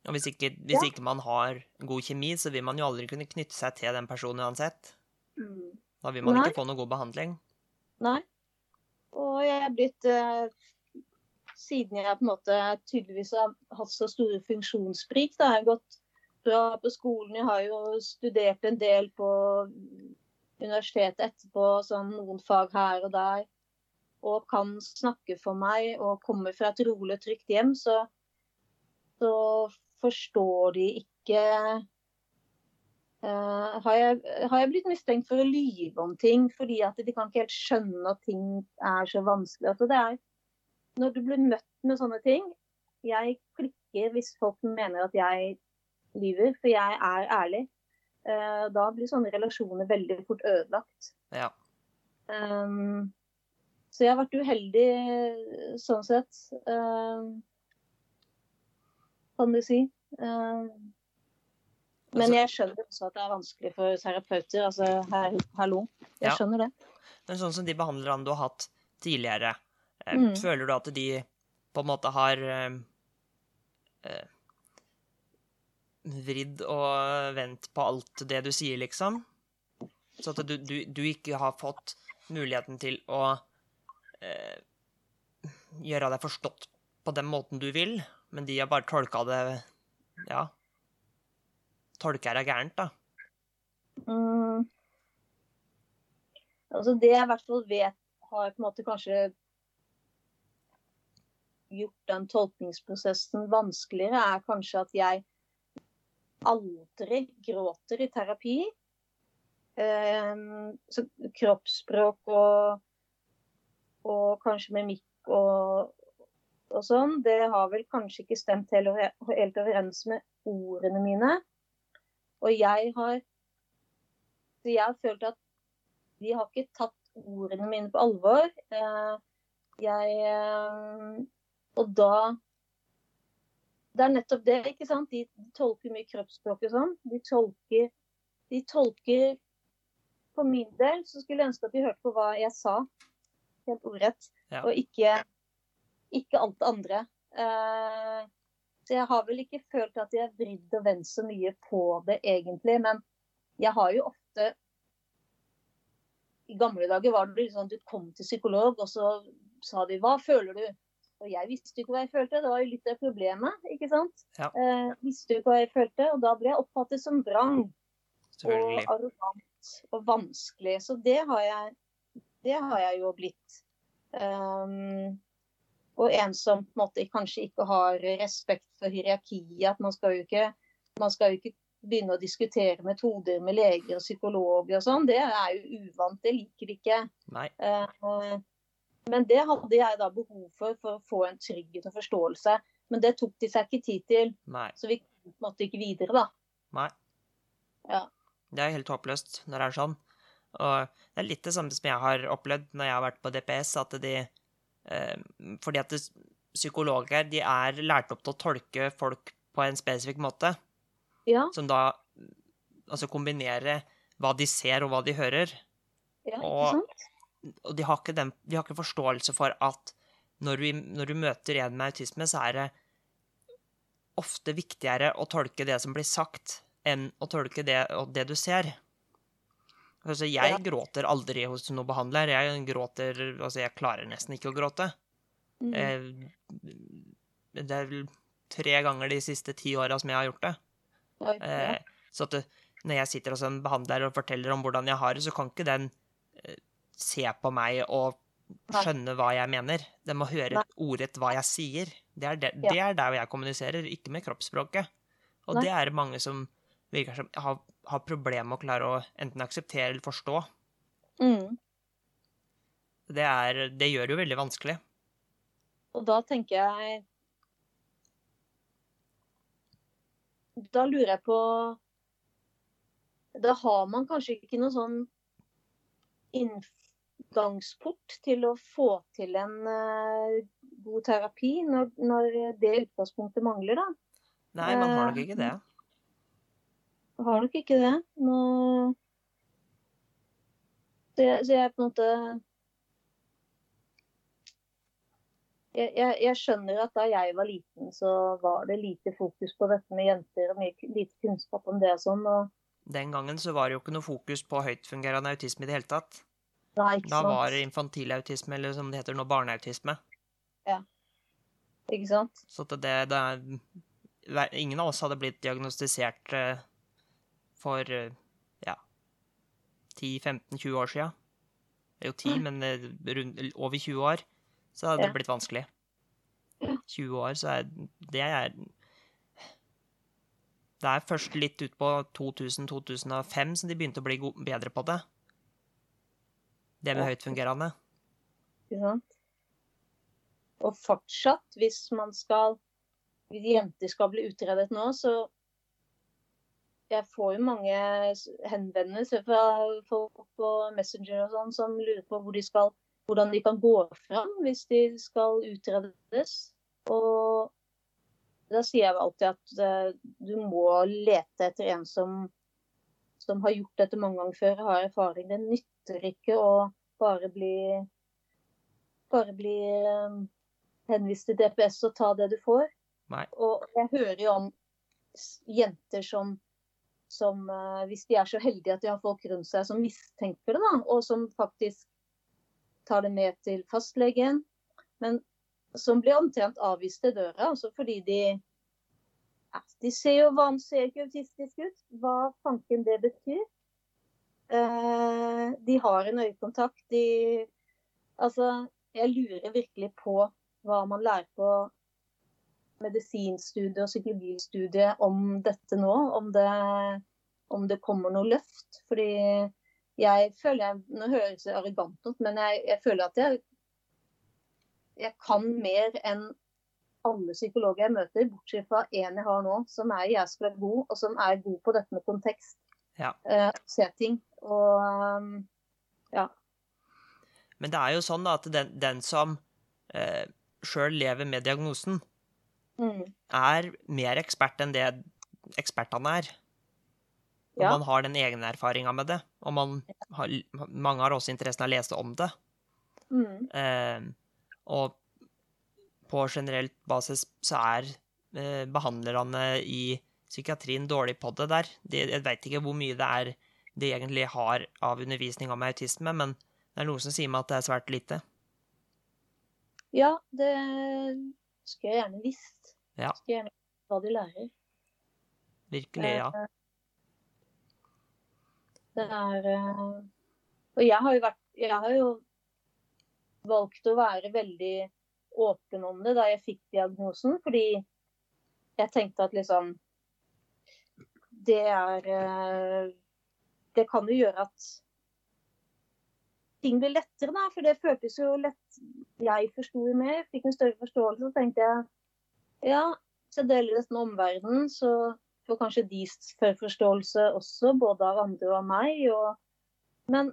Og hvis, ikke, hvis ja. ikke, man har god kjemi, så vil man jo aldri kunne knytte seg til den personen uansett. Mm. Da vil man Nei. ikke få noe god behandling. Nei. Og jeg er blitt uh, Siden jeg på en måte tydeligvis har hatt så store funksjonssprik, da har jeg gått bra på skolen. Jeg har jo studert en del på universitetet etterpå, sånn noen fag her og der. Og kan snakke for meg og kommer fra et rolig og trygt hjem, så, så forstår de ikke Uh, har, jeg, har, jeg, blitt mistenkt for å lyve om ting fordi at de kan ikke helt skjønne at ting er så vanskelig. Altså det er, når du blir møtt med sånne ting Jeg klikker hvis folk mener at jeg lyver, for jeg er ærlig. Uh, da blir sånne relasjoner veldig fort ødelagt. Ja. Um, så jeg har vært uheldig sånn sett, uh, kan du si. Uh, men altså- jeg skjønner også at det er vanskelig for terapeuter. Altså, her, hallo. Jeg ja. skjønner det. Men sånn som de behandlerne du har hatt tidligere, eh, mm. føler du at de på en måte har eh, eh vridd og vendt på alt det du sier, liksom. Så at du, du, du ikke har fått muligheten til å eh, gjøre deg forstått på den måten du vil, men de har bare tolka det Ja. Tolker deg gærent, da. Mm. Altså det jeg i hvert fall vet har på en måte kanskje gjort den tolkningsprosessen vanskeligere, er kanskje at jeg aldri gråter i terapi. Um, så kroppsspråk og, og kanskje mimikk og, og sånn, det har vel kanskje ikke stemt helt overens med ordene mine. Og jeg har Så jeg har følt at de har ikke tatt ordene mine på alvor. Uh, jeg uh, Og da Det er nettopp det, ikke sant. De tolker mye kroppsspråk og sånn. De tolker, de tolker For min del så skulle jeg ønske at de hørte på hva jeg sa, helt ordrett, Ja. og ikke, ikke alt det andre. Uh, så jeg har vel ikke følt at jeg har vridd og vendt så mye på det egentlig, men jeg har jo ofte I gamle dager var det sånn at du kom til psykolog, og så sa de 'hva føler du'? Og jeg visste jo ikke hva jeg følte, det var jo litt av problemet. ikke sant? Ja. Eh, visste jo ikke hva jeg følte, og da ble jeg oppfattet som vrang og arrogant og vanskelig. Så det har jeg, det har jeg jo blitt. Um, og en som på en måte kanskje ikke har respekt for hierarkiet. At man skal jo ikke, man skal jo ikke begynne å diskutere metoder med leger og psykologer og sånn. Det er jo uvant, det liker vi ikke. Nei. Eh, men det hadde jeg da behov for for å få en trygghet og forståelse. Men det tok de seg ikke tid til, Nei. så vi måte ikke videre, da. Nei. Ja. Det er helt håpløst når det er sånn. Og det er litt det samme som jeg har opplevd når jeg har vært på DPS, at de eh, Fordi at psykologer de er lært opp til å tolke folk på en spesifikk måte, Ja, som da Altså kombinere hva de ser og hva de hører. ja ikke sant? Og de har ikke, den, de har ikke forståelse for at når du, når du møter en med autisme, så er det ofte viktigere å tolke det som blir sagt, enn å tolke det, og det du ser. Altså, jeg Ja. gråter aldri hos noen behandler. Jeg gråter Altså, jeg klarer nesten ikke å gråte. Mm. Eh, det er vel tre ganger de siste ti åra som jeg har gjort det. Oi, ja. Eh, så at det, når jeg sitter hos en behandler og forteller om hvordan jeg har det, så kan ikke den se på meg og skjønne hva jeg mener. Den må høre Nei. ordrett hva jeg sier. Det er, det, Ja. det er der jeg kommuniserer, ikke med kroppsspråket. Og Nei. det er det mange som virker som har, har problemer med å klare å enten akseptere eller forstå. Mm. Det, er, det gjør det jo veldig vanskelig. Og da tenker jeg Da lurer jeg på Da har man kanskje ikke noe sånn inngangsport til å få til en eh, god terapi, når, når det utgangspunktet mangler, da. Nei, man har nok Eh, ikke det. Har nok ikke det. Nå... Så, jeg, så jeg på en måte jeg, jeg, jeg skjønner at da jeg var liten, så var det lite fokus på dette med jenter og mye lite kunnskap om det og sånn. Og, Den gangen så var det jo ikke noe fokus på høytfungerende autisme i det hele tatt. Nei, ikke Da sant? var det infantil autisme, eller som det heter nå, barneautisme. Ikke sant? Så det, det er Ingen av oss hadde blitt diagnostisert eh, for eh, ja 10-15-20 år sia. Det er jo 10, men eh, rundt, over 20 år så hadde Ja. det blitt vanskelig. 20 år, så er det er Det er først litt ut på 2000-2005 som de begynte å bli bedre på det. Det med høyt høytfungerende. Ikke sant? Og fortsatt, hvis man skal Hvis jenter skal bli utredet nå, så Jeg får jo mange henvendelser fra folk på Messenger og sånn som lurer på hvor de skal, hvordan de kan gå fram hvis de skal utredes. Og da sier jeg alltid at eh, du må lete etter en som, som har gjort dette mange ganger før, har erfaring. Det nytter ikke å bare bli bare bli eh, henvist til DPS og ta det du får. Nei. Og jeg hører jo om jenter som, som eh, Hvis de er så heldige at de har folk rundt seg som mistenker det, da, og som faktisk tar det med til fastlegen, men som blir omtrent avvist til døra, altså fordi de De ser jo ser autistisk ut. Hva fanken det betyr. Eh, de har en øyekontakt. De Altså, jeg lurer virkelig på hva man lærer på medisinstudiet og psykologistudiet om dette nå. Om det, om det kommer noe løft. Fordi jeg føler jeg Nå høres det arrogant ut, men jeg, jeg føler at jeg, jeg kan mer enn alle psykologer jeg møter, bortsett fra én jeg har nå, som er jæskla god, og som er god på dette med kontekst. Ja. Uh, se ting. Og um, Men det er jo sånn da at den, den som eh, sjøl lever med diagnosen, mm, er mer ekspert enn det ekspertene er. Og Ja. man har den egne erfaringa med det. Og man har, mange har også interessen av å lese om det. mm, Eh, og på generelt basis så er eh, behandlerne i psykiatrien dårlig på det der. De, jeg veit ikke hvor mye det er de egentlig har av undervisning om autisme, men det er noe som sier meg at det er svært lite. ja, det skulle jeg gjerne visst. Ja. Skulle gjerne visst hva de lærer. Virkelig, ja. Eh, Det er eh, Og jeg har jo vært Jeg har jo valgt å være veldig åpen om det da jeg fikk diagnosen, fordi jeg tenkte at liksom Det er eh, Det kan jo gjøre at ting blir lettere, da. For det føltes jo lett. Jeg forsto mer, fikk en større forståelse. Så tenkte jeg ja, hvis jeg deler dette med omverdenen, så får kanskje de større forståelse også, både av andre og av meg. Og, men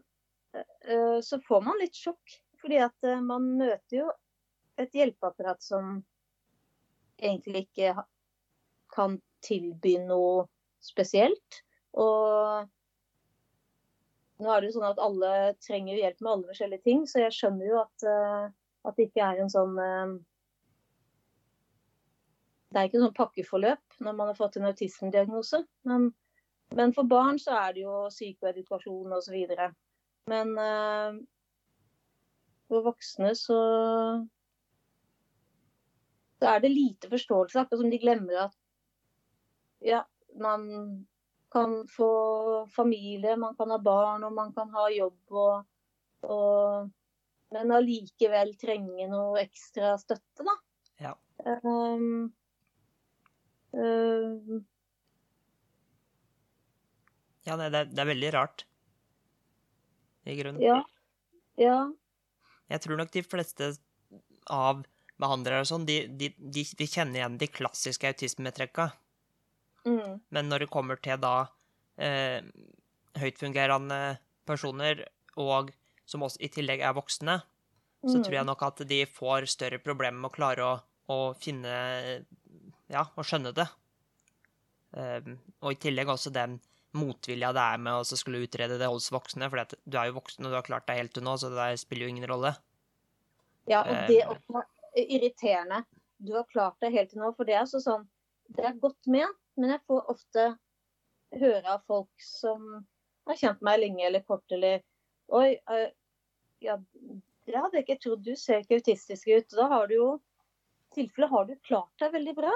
øh, så får man litt sjokk, fordi at øh, man møter jo et hjelpeapparat som egentlig ikke kan tilby noe spesielt. Og nå er det jo sånn at alle trenger hjelp med alle forskjellige ting, så jeg skjønner jo at, eh, at det ikke er en sånn eh, det er ikke sånn pakkeforløp når man har fått en autismediagnose. Men, men for barn så er det jo psykoedukasjon osv. Men eh, for voksne så så er det lite forståelse. Akkurat som de glemmer at ja, man kan få familie, man kan ha barn og man kan ha jobb. Og, og, men allikevel trenge noe ekstra støtte, da. Ja. Um, um, Ja, det, det, er- det er veldig rart. I grunnen. ja. Ja. Jeg tror nok de fleste av behandlere og sånn, de, de, de, de kjenner igjen de klassiske autismetrekka. Mm, Men når det kommer til da eh, høytfungerende personer, og som også i tillegg er voksne, så mm, tror jeg nok at de får større problemer med å klare å, å finne Ja, å skjønne det. Eh, og i tillegg også den motvilja det er med å skulle utrede det hos voksne, for du er jo voksen og du har klart deg helt til nå, så det spiller jo ingen rolle. Ja, og Eh, det er irriterende. Du har klart deg helt til nå, for det er så sånn Det er godt ment, men jeg får ofte høre av folk som har kjent meg lenge eller kort, eller Oi, eh, ja, det hadde jeg ikke trodd. Du ser ikke autistisk ut. Da har du jo I tilfelle har du klart deg veldig bra.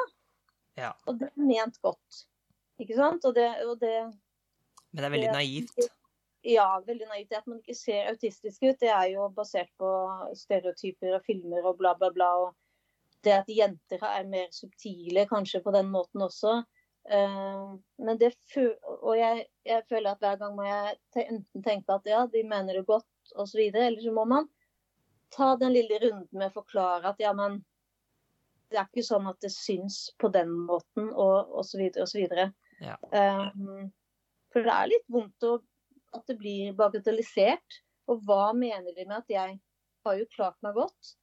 Ja. Og det er ment godt. Ikke sant? Og det, og det Men det er veldig Det- naivt. Ja, veldig naivt. Det At man ikke ser autistisk ut, det er jo basert på stereotyper og filmer og bla, bla, bla. Og det at jenter er mer subtile kanskje på den måten også. Eh, men det Og jeg, jeg føler at hver gang må jeg te enten tenke at ja, de mener det godt osv., eller så må man ta den lille runden med å forklare at ja, men det er ikke sånn at det syns på den måten, og osv. osv. Ja. Um, for det er litt vondt å, at det blir bagatellisert. Og hva mener de med at jeg har jo klart meg godt?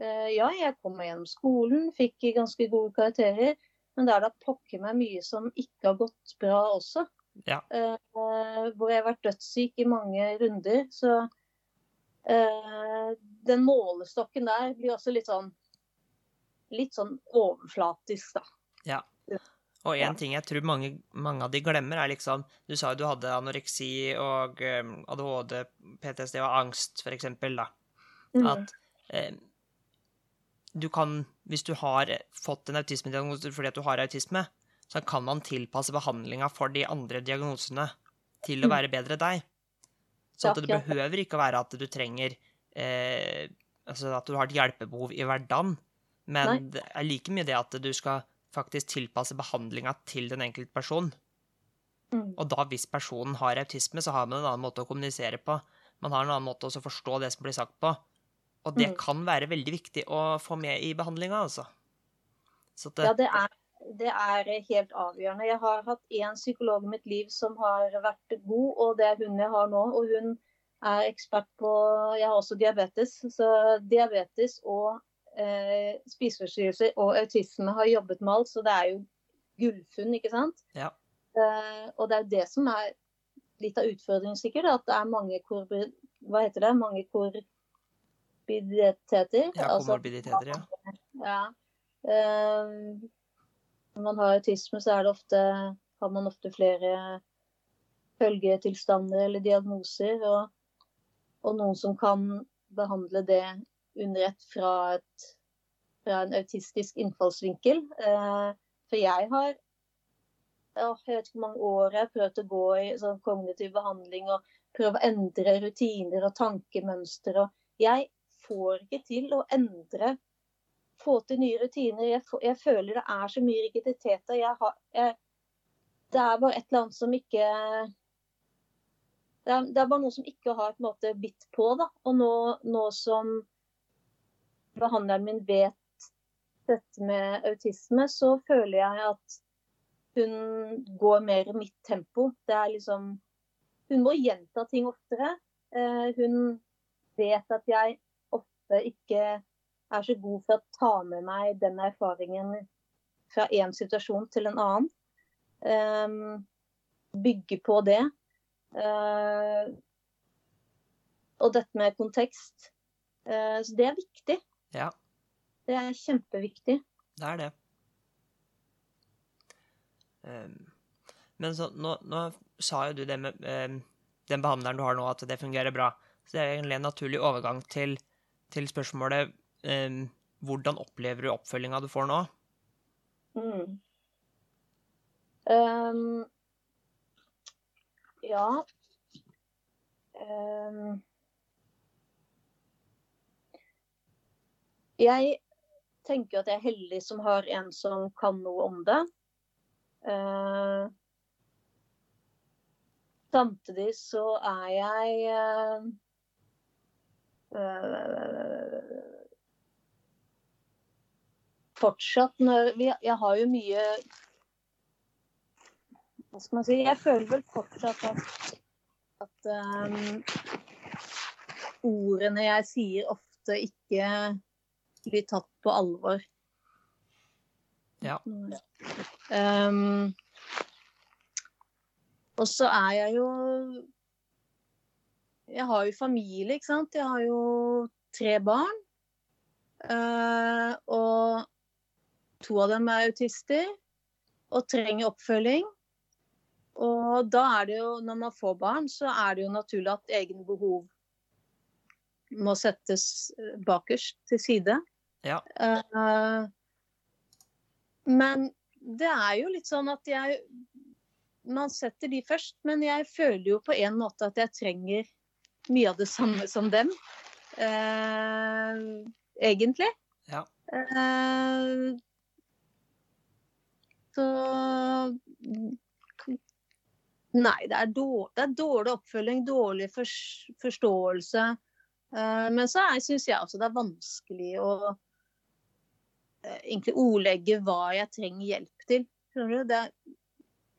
Uh, ja, jeg kom meg gjennom skolen, fikk ganske gode karakterer. Men det er da pokker meg mye som ikke har gått bra også. Ja. Uh, hvor jeg har vært dødssyk i mange runder. Så uh, den målestokken der blir også litt sånn litt sånn overflatisk, da. Og en Ja. ting jeg tror mange, mange av de glemmer, er liksom Du sa jo du hadde anoreksi og um, ADHD, PTSD og angst, for eksempel, da. Mm. At eh, du kan Hvis du har fått en autismediagnose fordi at du har autisme, så kan man tilpasse behandlinga for de andre diagnosene til å Mm. være bedre deg. Så at det behøver ikke å være at du trenger eh, Altså at du har et hjelpebehov i hverdagen, men Nei. det er like mye det at du skal faktisk tilpasse behandlinga til den enkelte person. Mm. Og da, hvis personen har autisme, så har man en annen måte å kommunisere på. Man har en annen måte å forstå det som blir sagt på. Og det Mm. kan være veldig viktig å få med i behandlinga, altså. Så det, Ja, det er, det er helt avgjørende. Jeg har hatt én psykolog i mitt liv som har vært god, og det er hun jeg har nå. Og hun er ekspert på Jeg har også diabetes. Så diabetes og eh, spiseforstyrrelser og autisme har jobbet med alt, så det er jo gullfunn, ikke sant? Ja. Eh, og det er jo det som er litt av utfordringen, sikkert. At det er mange kor... Hva heter det? Mange korbiditeter. ja, altså- ja. ja. Eh, når man har autisme, så er det ofte, har man ofte flere følgetilstander eller diagnoser. Og, og noen som kan behandle det under ett fra, et, fra en autistisk innfallsvinkel. Eh, for jeg har jeg vet ikke hvor mange år jeg har prøvd å gå i sånn kognitiv behandling og prøve å endre rutiner og tankemønstre. Jeg får ikke til å endre få til nye rutiner. Jeg, får, jeg føler det er så mye rigiditeter. Jeg har, jeg, det er bare et eller annet som ikke det er, det er bare noe som ikke har måte bitt på. da. Og nå, nå som behandleren min vet dette med autisme, så føler jeg at hun går mer i mitt tempo. Det er liksom Hun må gjenta ting oftere. Eh, hun vet at jeg ofte ikke er så god for å ta med meg den erfaringen fra én situasjon til en annen. Um, bygge på det. Uh, og dette med kontekst. Uh, så det er viktig. Ja. Det er kjempeviktig. Det er det. Um, men så, nå, nå sa jo du det med um, den behandleren du har nå, at det fungerer bra. Så det er egentlig en naturlig overgang til, til spørsmålet eh, hvordan opplever du oppfølginga du får nå? Mm. Um, ja um, Jeg tenker at jeg er heldig som har en som kan noe om det. Uh, samtidig så er jeg uh, fortsatt når vi, Jeg har jo mye Hva skal man si? Jeg føler vel fortsatt at, at um, ordene jeg sier, ofte ikke blir tatt på alvor. Ja. Um, og så er jeg jo Jeg har jo familie, ikke sant. Jeg har jo tre barn. Uh, og to av dem er autister og trenger oppfølging. Og da er det jo, når man får barn, så er det jo naturlig at egne behov må settes bakerst til side. Ja. Uh, men det er jo litt sånn at jeg Man setter de først, men jeg føler jo på en måte at jeg trenger mye av det samme som dem. eh, egentlig. Ja. Eh, så Nei, det er, dårlig, det er dårlig oppfølging, dårlig forståelse. Eh, men så syns jeg også det er vanskelig å uh, egentlig ordlegge hva jeg trenger hjelp til. Du? Det,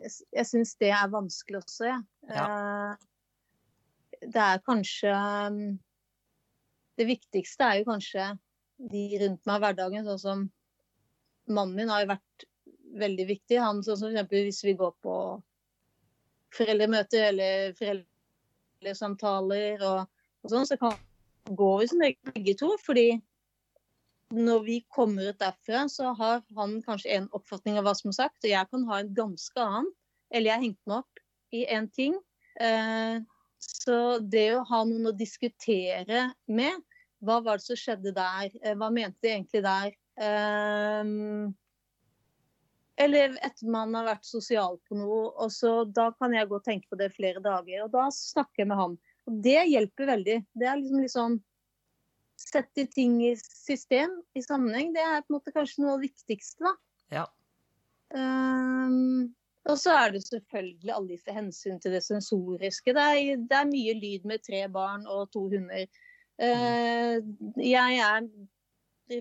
jeg jeg syns det er vanskelig også, jeg. Ja. Det er kanskje um, Det viktigste er jo kanskje de rundt meg i hverdagen, sånn som mannen min har jo vært veldig viktig. Han sånn som f.eks. hvis vi går på foreldremøter eller foreldresamtaler og, og sånn, så kan går vi som regel begge to, fordi når vi kommer ut derfra, så har han kanskje en oppfatning av hva som er sagt, og jeg kan ha en ganske annen. Eller jeg har hengt meg opp i én ting. Eh, så det å ha noen å diskutere med, hva var det som skjedde der? Eh, hva mente de egentlig der? Um, eller etter man har vært sosial på noe. og så Da kan jeg gå og tenke på det flere dager. Og da snakker jeg med han. Og det hjelper veldig. Det er liksom, liksom Sette ting i system, i sammenheng. Det er på en måte kanskje noe av det viktigste, da. Ja. Um, og så er det selvfølgelig alle disse hensyn til det sensoriske. Det er, det er mye lyd med tre barn og to hunder. Uh, jeg er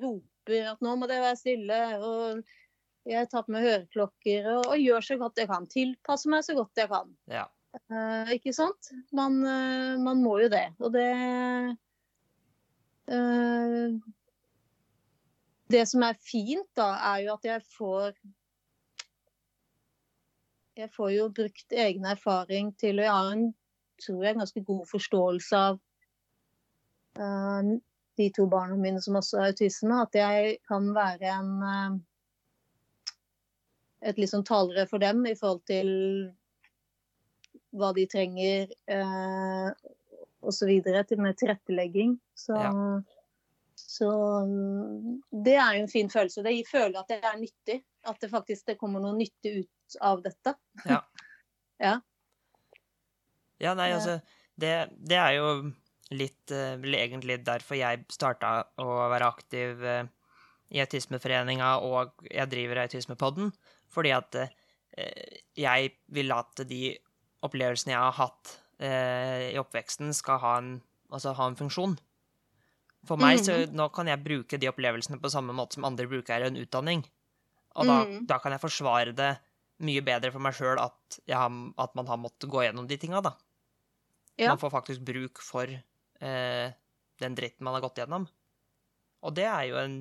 roper at nå må det være stille. og jeg tar på meg høreklokker og, og, gjør så godt jeg kan. Tilpasser meg så godt jeg kan. Ja. Uh, ikke sant? Man, uh, man, må jo det. Og det Det som er fint, da, er jo at jeg får Jeg får jo brukt egen erfaring til å ha en tror jeg, ganske god forståelse av de to barna mine som også har autisme. At jeg kan være en et liksom talere for dem i forhold til hva de trenger uh, osv. med tilrettelegging. Så, ja. Så, det er jo en fin følelse. Det føler at det er nyttig. At det faktisk det kommer noe nyttig ut av dette. Ja. ja. ja. nei, altså det, det er jo litt uh, egentlig derfor jeg starta å være aktiv uh, i Autismeforeninga, og jeg driver Autismepodden. Fordi at uh, jeg vil at de opplevelsene jeg har hatt i oppveksten, skal ha en, altså ha en funksjon. For meg, så mhm. nå kan jeg bruke de opplevelsene på samme måte som andre bruker en utdanning. Og da, mm. da kan jeg forsvare det mye bedre for meg sjøl at, at, man har måttet gå gjennom de tinga, da. Ja. Man får faktisk bruk for eh, den dritten man har gått gjennom. Og det er jo en,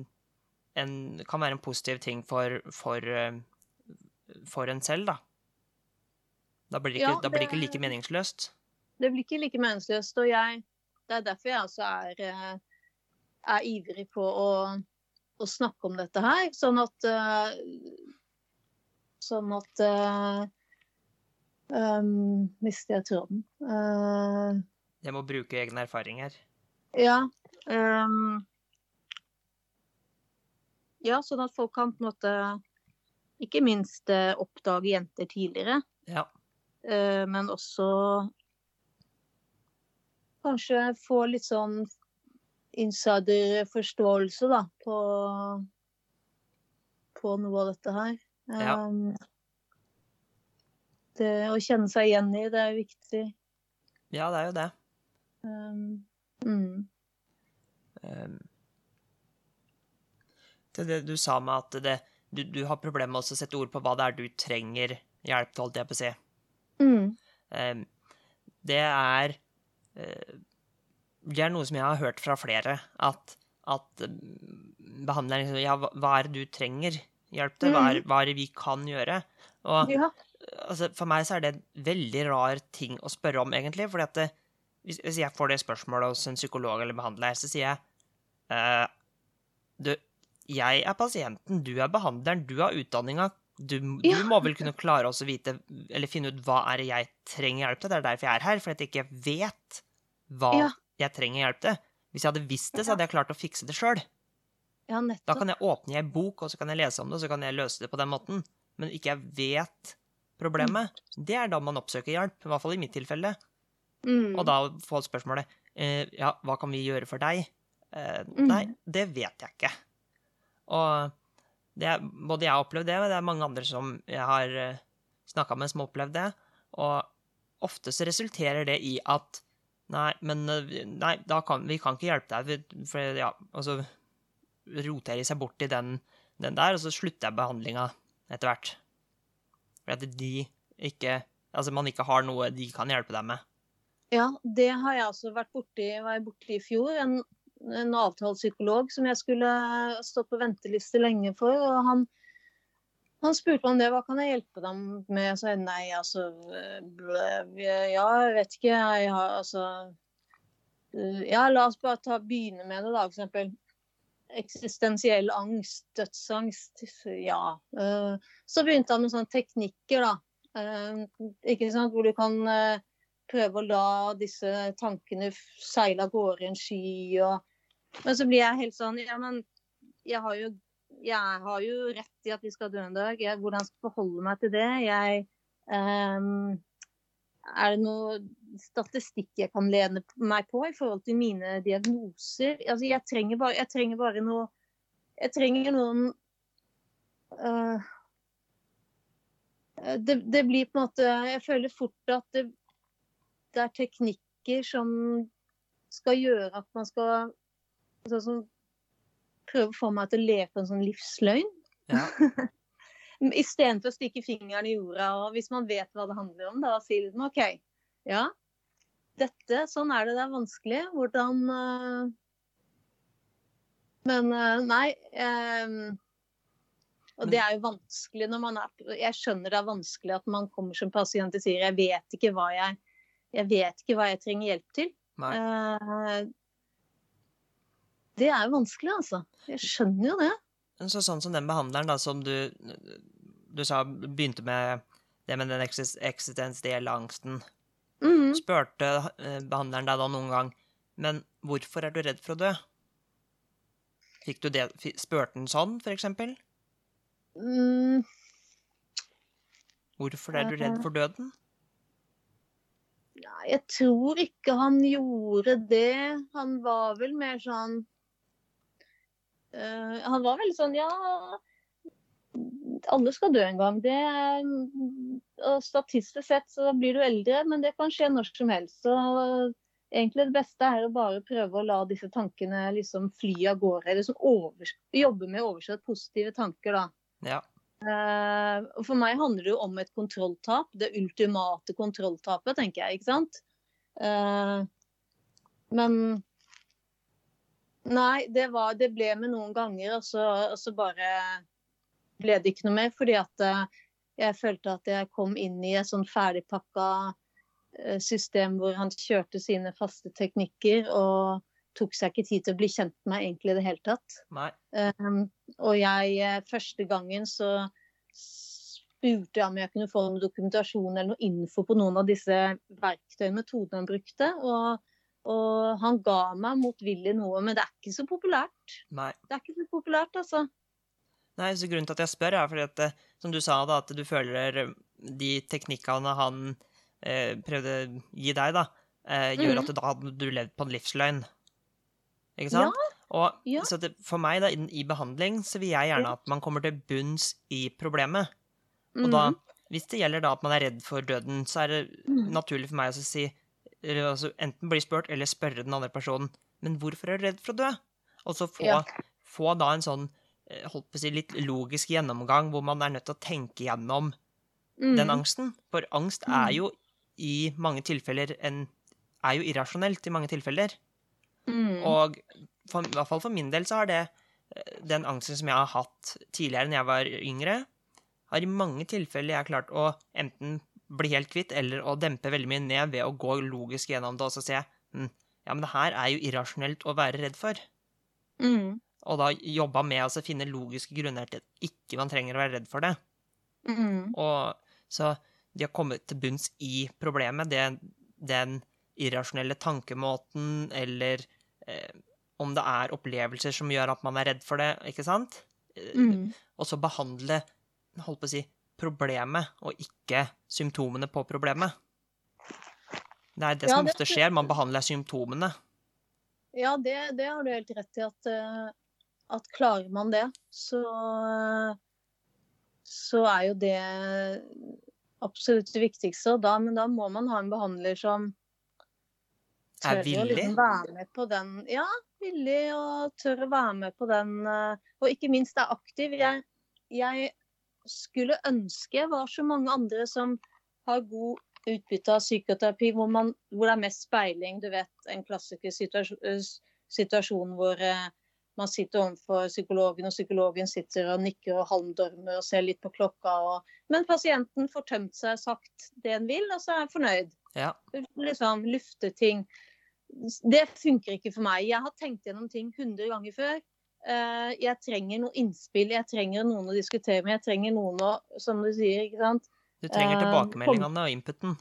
en kan være en positiv ting for, for uh, for en selv, da. Da blir det ikke, ja, det, blir det ikke like meningsløst. Det blir ikke like meningsløst, og jeg Det er derfor jeg også er, eh, er ivrig på å, å, snakke om dette her, sånn at uh, Sånn at um, Mister jeg tråden? Uh, jeg må bruke egne erfaringer. Ja. Um, ja, sånn at folk kan på en måte ikke minst eh, oppdage jenter tidligere. Ja. Eh, men også kanskje få litt sånn insiderforståelse da, på, på noe av dette her. Ja. Um, det å kjenne seg igjen i, det er viktig. Ja, det er jo det. Um, mm. um, det, det du sa med at det, du, du har problemer med å sette ord på hva det er du trenger hjelp til, holdt jeg på å si. Mm. Um, det er uh, Det er noe som jeg har hørt fra flere, at, at uh, behandleren liksom Ja, hva, er det du trenger hjelp til? Hva er, mm. hva er det vi kan gjøre? Og ja. altså, for meg så er det en veldig rar ting å spørre om, egentlig. fordi at det, hvis, hvis, jeg får det spørsmålet hos en psykolog eller behandler, så sier jeg uh, du, jeg er pasienten, du er behandleren, du har utdanninga. Du, ja. må vel kunne klare å vite, eller finne ut hva er det jeg trenger hjelp til. Det er derfor jeg er her, fordi jeg ikke vet hva ja. Jeg trenger hjelp til. Hvis jeg hadde visst det, så hadde jeg klart å fikse det sjøl. Ja, da kan jeg åpne ei bok, og så kan jeg lese om det, og så kan jeg løse det på den måten. Men ikke jeg vet problemet. Mm. Det er da man oppsøker hjelp. I hvert fall i mitt tilfelle. Mm. Og da få spørsmålet eh, Ja, hva kan vi gjøre for deg? Eh, mm. Nei, det vet jeg ikke. Og det, både jeg har opplevd det, og det er mange andre som jeg har eh, snakka med, som har opplevd det. Og ofte så resulterer det i at Nei, men nei, da kan, vi kan ikke hjelpe deg. For, ja, så roterer de seg bort i den, den, der, og så slutter jeg behandlinga etter hvert. For at de ikke Altså man ikke har noe de kan hjelpe deg med. Ja, det har jeg også vært borti, var jeg borti i fjor. En en avtalt psykolog som jeg skulle stått på venteliste lenge for. og han, han spurte om det, hva kan jeg hjelpe dem med? Jeg sa nei, altså Ja, jeg vet ikke. Jeg har altså Ja, la oss bare ta, begynne med det, da, eksempel. eksistensiell angst, dødsangst. Ja. Eh, så begynte han med sånne teknikker, da. Eh, ikke sant? Hvor du kan prøve å la disse tankene seile av gårde i en sky. Og... Men så blir jeg helt sånn Ja, men jeg har jo, jeg har jo rett i at vi skal dø en dag. Jeg, hvordan skal jeg forholde meg til det? Jeg um, Er det noe statistikk jeg kan lene meg på i forhold til mine diagnoser? Altså, jeg trenger bare, jeg trenger bare noe Jeg trenger noen uh, det, det, blir på en måte Jeg føler fort at det, det er teknikker som skal gjøre at man skal sånn som prøve å få meg til å leve på en sånn livsløgn. Ja. Istedenfor å stikke fingeren i jorda. Og hvis man vet hva det handler om, da si liksom OK, ja, dette, sånn er det, det er vanskelig. Hvordan uh... Men uh, nei. Um... Og det er jo vanskelig når man er Jeg skjønner det er vanskelig at man kommer som pasient og sier jeg vet ikke hva jeg jeg vet ikke hva jeg trenger hjelp til. Uh, det er jo vanskelig, altså. Jeg skjønner jo det. Så sånn som den behandleren da, som du, du sa begynte med det med den eksistensielle angsten. Mm. Spurte eh, behandleren deg da noen gang Men hvorfor er du redd for å dø? Fikk du det Spurte den sånn, for eksempel? Mm. Hvorfor er du redd for døden? Nei, jeg tror ikke han gjorde det. Han var vel mer sånn uh, Han var veldig sånn Ja, alle skal dø en gang. Det er, og statistisk sett så blir du eldre, men det kan skje når som helst. Så egentlig det beste er å bare prøve å la disse tankene liksom fly av gårde. Liksom over, jobbe med å oversette positive tanker, da. Ja. Uh, for meg handler det jo om et kontrolltap. Det ultimate kontrolltapet, tenker jeg. ikke sant? Uh, men Nei, det, var, det, ble med noen ganger, og så, og så, bare ble det ikke noe mer. Fordi at uh, jeg følte at jeg kom inn i et sånn ferdigpakka system hvor han kjørte sine faste teknikker. og tok seg ikke tid til å bli kjent med meg egentlig i det hele tatt. Um, og jeg eh, første gangen så spurte jeg om jeg kunne få noen dokumentasjon eller noe info på noen av disse verktøyene, metodene han brukte. Og, og han ga meg motvillig noe, men det er ikke så populært. Nei. Det er ikke så populært, altså. Nei, så Grunnen til at jeg spør, er fordi at, eh, som du sa, da, at du føler eh, de teknikkene han eh, prøvde å gi deg, da, eh, gjør mm. at du da hadde du levd på en livsløgn. Ikke sant? Ja. Og, ja. Så det, for meg, da, i, i, behandling, så vil jeg gjerne at man kommer til bunns i problemet. Og mm. da, hvis det gjelder da at man er redd for døden, så er det mm. naturlig for meg å si altså, Enten bli spurt eller spørre den andre personen Men hvorfor er du redd for å dø? Og så få, ja. få da en sånn eh, holdt på å si, litt logisk gjennomgang hvor man er nødt til å tenke gjennom mm. den angsten. For angst er mm. jo i mange tilfeller en er jo irrasjonelt i mange tilfeller. Mm. Og for, i hvert fall for min del så har det eh, den angsten som jeg har hatt tidligere når jeg var yngre, har i mange tilfeller jeg klart å enten bli helt kvitt eller å dempe veldig mye ned ved å gå logisk gjennom det og så se hm, ja, men det her er jo irrasjonelt å være redd for. Mm. Og da jobba med å finne logiske grunner til at ikke man trenger å være redd for det. Mm. Og så de har kommet til bunns i problemet, det, den irrasjonelle tankemåten eller eh, om det er opplevelser som gjør at man er redd for det, ikke sant? Eh, mm. Og så behandle holdt på å si, problemet, og ikke symptomene på problemet. Det er det som ja, det, ofte skjer, man behandler symptomene. Ja, det, det har du helt rett i, at, eh, at klarer man det, så, så er jo det absolutt det viktigste. Da, men da må man ha en behandler som er villig? Liksom være med på den. Ja, villig og tør å være med på den. Eh, og ikke minst er aktiv. Jeg, jeg skulle ønske var så mange andre som har god utbytte av psykoterapi, hvor, man, hvor, det er mest speiling. Du vet, en klassiker situasjon, eh, situasjon hvor eh, man sitter overfor psykologen, og psykologen sitter og nikker og halmdormer og ser litt på klokka. Og, men pasienten får tømt seg, sagt det en vil, og så er fornøyd. Ja. Liksom lufte ting det funker ikke for meg. Jeg har tenkt gjennom ting 100 ganger før. Eh, jeg trenger noe innspill, jeg trenger noen å diskutere med. Jeg trenger noen å, som du sier, ikke sant. Du trenger Eh, tilbakemeldingene og inputen.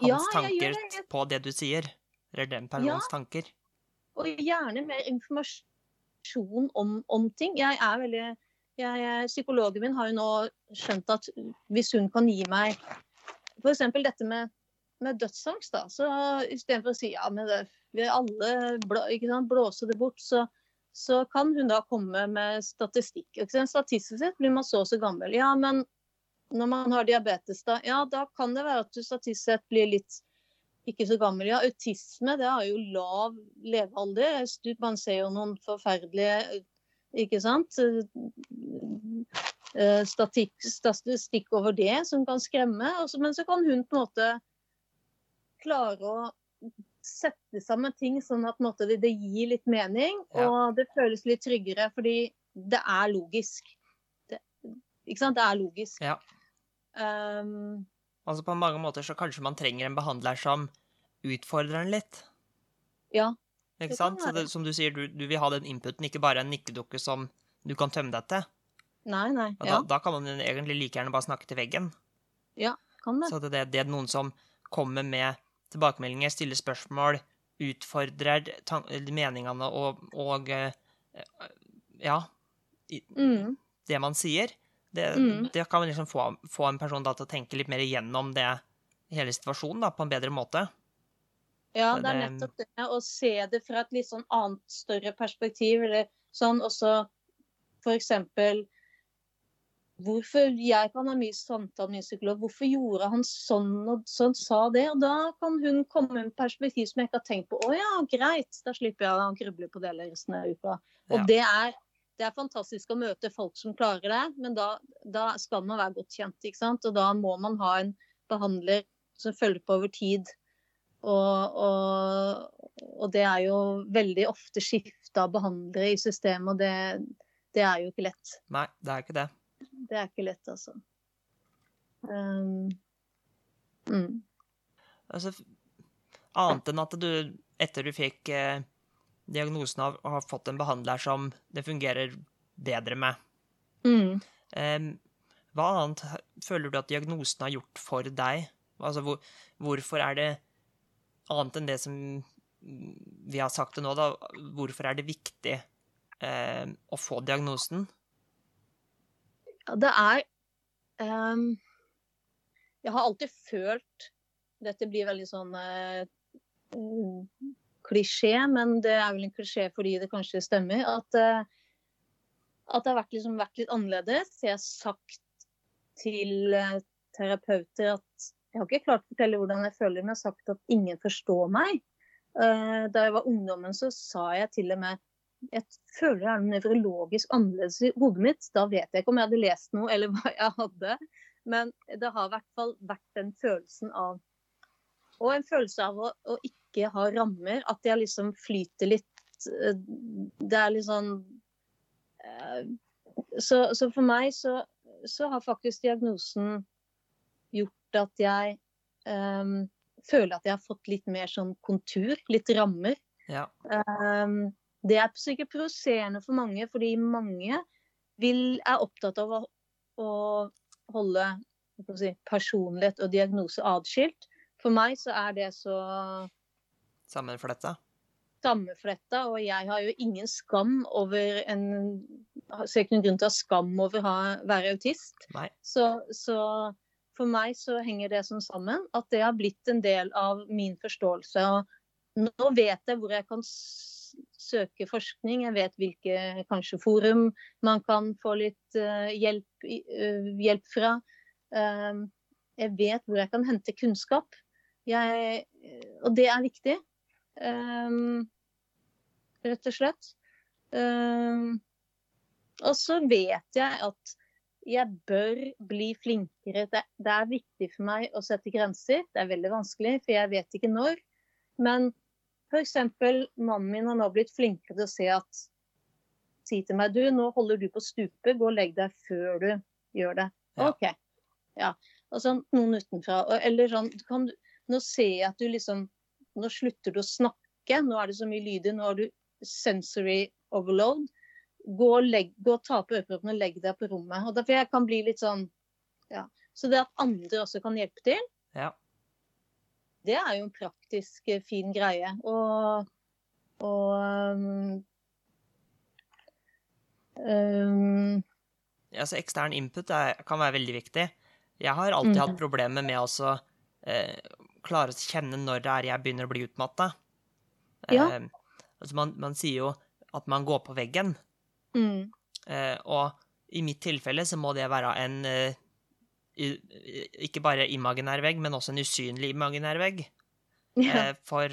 Hans Ja, tanker det. på det du sier. Eller den personens tanker. Og gjerne mer informasjon om, om ting. Jeg er veldig jeg, Psykologen min har jo nå skjønt at hvis hun kan gi meg f.eks. dette med, med dødsangst, da, så istedenfor å si ja, men det, vi alle blå, ikke sant, blåser det bort, så, så kan hun da komme med statistikk. Statistisk sett blir man så og så gammel. Ja, men når man har diabetes, da, ja, da kan det være at du statistisk sett blir litt ikke så gammel. Ja, autisme det har jo lav levealder. Man ser jo noen forferdelige ikke sant? Eh, Statikk, statistikk over det som kan skremme. Men så kan hun på en måte klare å sette sammen ting sånn at måte, det, gir litt mening. Ja. Og det føles litt tryggere, fordi det er logisk. Det, ikke sant? Det er logisk. Ja. Um, Altså På mange måter så kanskje man trenger en behandler som utfordrer en litt. ja. Ikke sant? Det, som du sier, du, du vil ha den inputen, ikke bare en nikkedukke som du kan tømme deg til. Nei, nei. Ja, da, da kan man egentlig like gjerne bare snakke til veggen. Ja, kan det. Så det, det er noen som kommer med tilbakemeldinger, stiller spørsmål, utfordrer meningene og, og eh, ja, Mm. det man sier. Det, Mm. det kan man liksom få, få en person da til å tenke litt mer igjennom det, hele situasjonen da, på en bedre måte. Ja, det er nettopp det. Å se det fra et litt sånn annet, større perspektiv. Eller sånn også for eksempel Hvorfor Jeg kan ha mye samtale med min psykolog. Hvorfor gjorde han sånn og sånn, sa det? Og da kan hun komme med en perspektiv som jeg ikke har tenkt på. Å ja, greit. Da slipper jeg å gruble på det resten av uka. Og Ja. det, er, det er fantastisk å møte folk som klarer det, men da, da skal man være godt kjent. ikke sant? Og da må man ha en behandler som følger på over tid. Og, og, og det er jo veldig ofte skifte av behandlere i systemet, og det, det er jo ikke lett. Nei, det er ikke det. Det er ikke lett, altså. Um, mm. Altså, annet enn at du, etter du fikk eh, diagnosen av, har fått en behandler som det fungerer bedre med, Mm. Um, hva annet føler du at diagnosen har gjort for deg? Altså, hvor, hvorfor er det annet enn det som vi har sagt det nå, da, hvorfor er det viktig eh, å få diagnosen? Ja, det er um, Jeg har alltid følt Dette blir veldig sånn mm, klisjé, men det er vel en klisjé fordi det kanskje stemmer. At, uh, at det har vært, liksom, vært litt annerledes. Jeg har sagt til uh, terapeuter at jeg har ikke klart å fortelle hvordan jeg føler, men jeg har sagt at ingen forstår meg. Da jeg var ungdommen, så sa jeg til og med jeg føler det er noe nevrologisk annerledes i hodet mitt. Da vet jeg ikke om jeg hadde lest noe eller hva jeg hadde. Men det har i hvert fall vært den følelsen av Og en følelse av å, å ikke ha rammer. At jeg liksom flyter litt. eh, Det er litt sånn eh, Så, så for meg så, så har faktisk diagnosen gjort at jeg um, føler at jeg har fått litt mer sånn kontur, litt rammer. Ja. Um, det er sikkert provoserende for mange, fordi mange vil, er opptatt av å, å holde si, personlighet og diagnose atskilt. For meg så er det så Sammenfletta? sammenfletta, og jeg har jo ingen skam over en Ser ikke noen grunn til å ha skam over å være autist. Nei. Så, så for meg så henger det sånn sammen at det har blitt en del av min forståelse. Og nå vet jeg hvor jeg kan søke forskning, jeg vet hvilke kanskje forum man kan få litt eh, hjelp, eh, hjelp fra. Um, jeg vet hvor jeg kan hente kunnskap. Jeg, og det er viktig. Rett og slett. Og så vet jeg at jeg bør bli flinkere. Det er viktig for meg å sette grenser. Det er veldig vanskelig, for jeg vet ikke når. Men f.eks. mannen min har nå blitt flinkere til å se at Si til meg du, nå holder du på å stupe, gå og legg deg før du gjør det. Ja. OK. Ja. Og sånn noen utenfra. Eller sånn du kan, Nå ser jeg at du liksom Nå slutter du å snakke. Nå er det så mye lyder. Nå har du sensory overload. gå og, legg, gå og ta på øreproppene og legg deg på rommet. Og derfor jeg kan bli litt sånn ja. Så det at andre også kan hjelpe til, Ja. Det er jo en praktisk eh, fin greie. Og, og um, um, Altså, ekstern input er, kan være veldig viktig. Jeg har alltid Mm. hatt problemer med å eh, klare å kjenne når det er jeg begynner å bli utmatta. Ja. Eh, altså man, man sier jo at man går på veggen, mm, eh, og i mitt tilfelle så må det være en eh, ikke bare imaginær vegg, men også en usynlig imaginær vegg. ja. Eh, for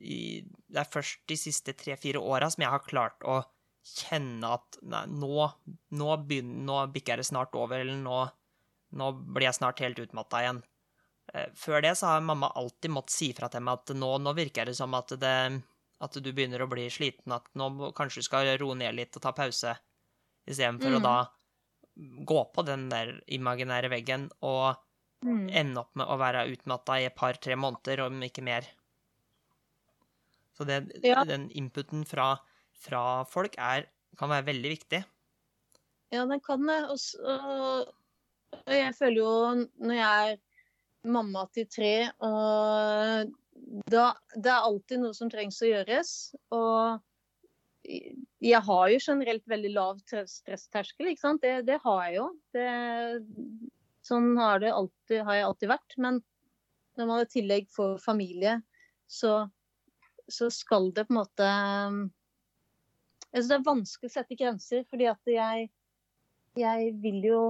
det er først de siste tre-fire åra som jeg har klart å kjenne at nei, nå, nå, begynner, nå bikker det snart over, eller nå, nå blir jeg snart helt utmatta igjen. Eh, Før det så har mamma alltid måttet si fra til meg at nå, nå virker det som at, det, at du begynner å bli sliten, at nå kanskje du skal roe ned litt og ta pause, istedenfor å Mm. da gå på den der imaginære veggen og Mm. ende opp med å være utmatta i et par-tre måneder, om ikke mer. Så det, Ja. den inputen fra, fra folk er, kan være veldig viktig. Ja, den kan det. Og, jeg føler jo når jeg er mamma til tre, og da Det er alltid noe som trengs å gjøres. Og jeg har jo generelt veldig lav stressterskel, ikke sant. Det, det har jeg jo. Det, sånn har, alltid, har jeg alltid vært. Men når man i tillegg får familie, så, så skal det på en måte jeg synes Det er vanskelig å sette grenser, fordi at jeg, jeg vil jo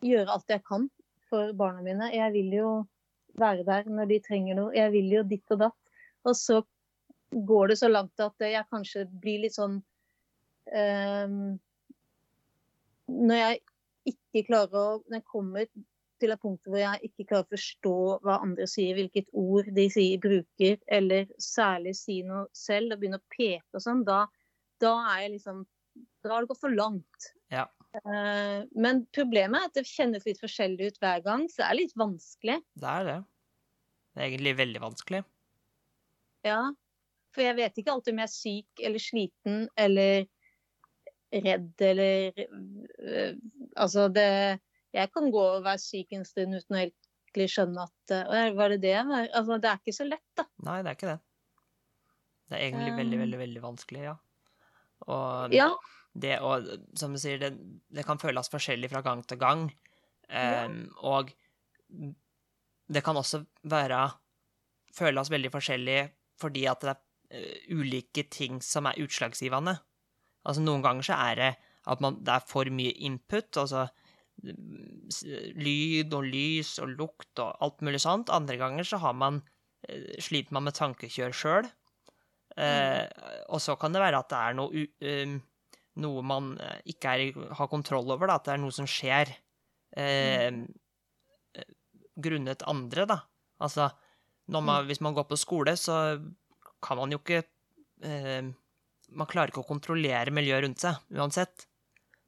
gjøre alt jeg kan for barna mine. Jeg vil jo være der når de trenger noe. Jeg vil jo ditt og datt. Og så går det så langt at jeg kanskje blir litt sånn um, Når jeg ikke klarer å Når jeg kommer til et punkt hvor jeg ikke klarer å forstå hva andre sier, hvilket ord de sier, bruker, eller særlig si noe selv og begynne å peke og sånn, da, da er jeg liksom Da har det gått for langt. Ja. Uh, men problemet er at det kjennes litt forskjellig ut hver gang, så det er litt vanskelig. Det er det. Det er egentlig veldig vanskelig. Ja. For jeg vet ikke alltid om jeg er syk eller sliten eller redd eller øh, Altså, det Jeg kan gå og være syk en stund uten å egentlig skjønne at øh, Var det det jeg var? Altså, det er ikke så lett, da. Nei, det er ikke det. Det er egentlig veldig, Um, veldig, veldig vanskelig, ja. Og Ja. det og som du sier, det, det kan føles forskjellig fra gang til gang. Ja. Og det kan også være føles veldig forskjellig fordi at det er ulike ting som er utslagsgivende. Altså noen ganger så er det at man, det er for mye input, altså mm, lyd og lys og lukt og alt mulig sånt. Andre ganger så har man, eh, sliter man med tankekjør sjøl. Eh, og så kan det være at det er noe, u- um, noe man eh, ikke er, har kontroll over, da, at det er noe som skjer eh, mm. grunnet andre, da. Altså, man, hvis man går på skole, så kan man jo ikke eh, Man klarer ikke å kontrollere miljøet rundt seg, uansett.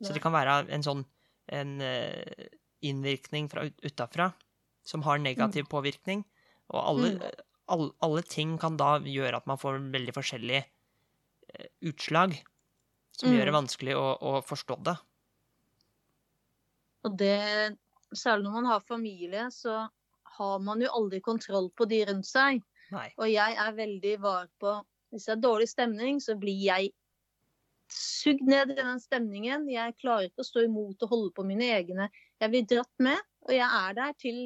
Så det kan være en sånn en eh, innvirkning fra utafra som har negativ påvirkning. Og alle, Mm. alle, alle ting kan da gjøre at man får veldig forskjellige eh, utslag, som Mm. gjør det vanskelig å, å forstå det. Og det Særlig når man har familie, så har man jo aldri kontroll på de rundt seg. Nei. Og jeg er veldig var på Hvis det er dårlig stemning, så blir jeg sugd ned i den stemningen. Jeg klarer ikke å stå imot og holde på mine egne. Jeg blir dratt med, og jeg er der til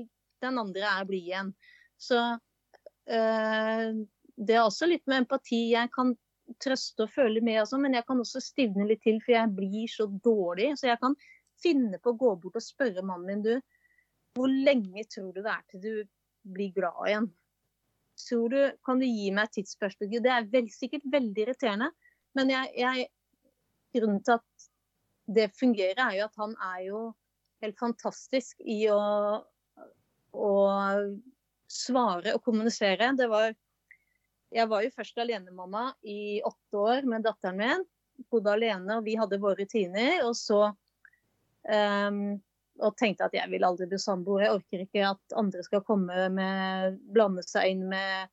den andre er blid igjen. Så øh, det er også litt med empati. Jeg kan trøste og føle med, og sånn, men jeg kan også stivne litt til, for jeg blir så dårlig. Så jeg kan finne på å gå bort og spørre mannen min, du, hvor lenge tror du det er til du blir glad igjen? Tror du, Kan du gi meg et tidsperspektiv? Det er vel, sikkert veldig irriterende, men jeg, jeg, grunnen til at det fungerer, er jo at han er jo helt fantastisk i å, å svare og kommunisere. Det var, jeg var jo først alenemamma i åtte år med datteren min. Bodde alene, og vi hadde våre rutiner. Og så um, og tenkte at jeg vil aldri bli samboer. Jeg orker ikke at andre skal komme med blande seg inn med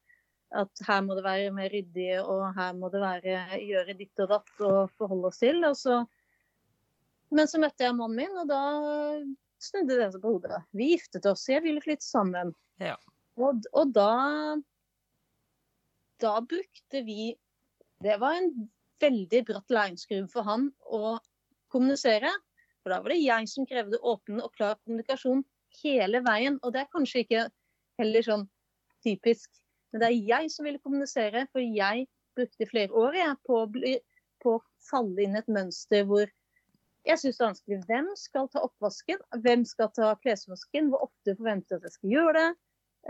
at her må det være mer ryddig, og her må det være gjøre ditt og datt og forholde oss til. Og så, men så møtte jeg mannen min, og da snudde det seg på hodet. Vi giftet oss, jeg ville flytte sammen. Ja. Og, og da Da brukte vi Det var en veldig bratt læringskurve for han å kommunisere. For da var det jeg som krevde åpen og klar kommunikasjon hele veien. Og det er kanskje ikke heller sånn typisk. Men det er jeg som ville kommunisere, for jeg brukte flere år jeg, på, på å falle inn et mønster hvor jeg syns det er vanskelig. Hvem skal ta oppvasken? Hvem skal ta klesvasken? Hvor ofte forventer jeg at jeg skal gjøre det?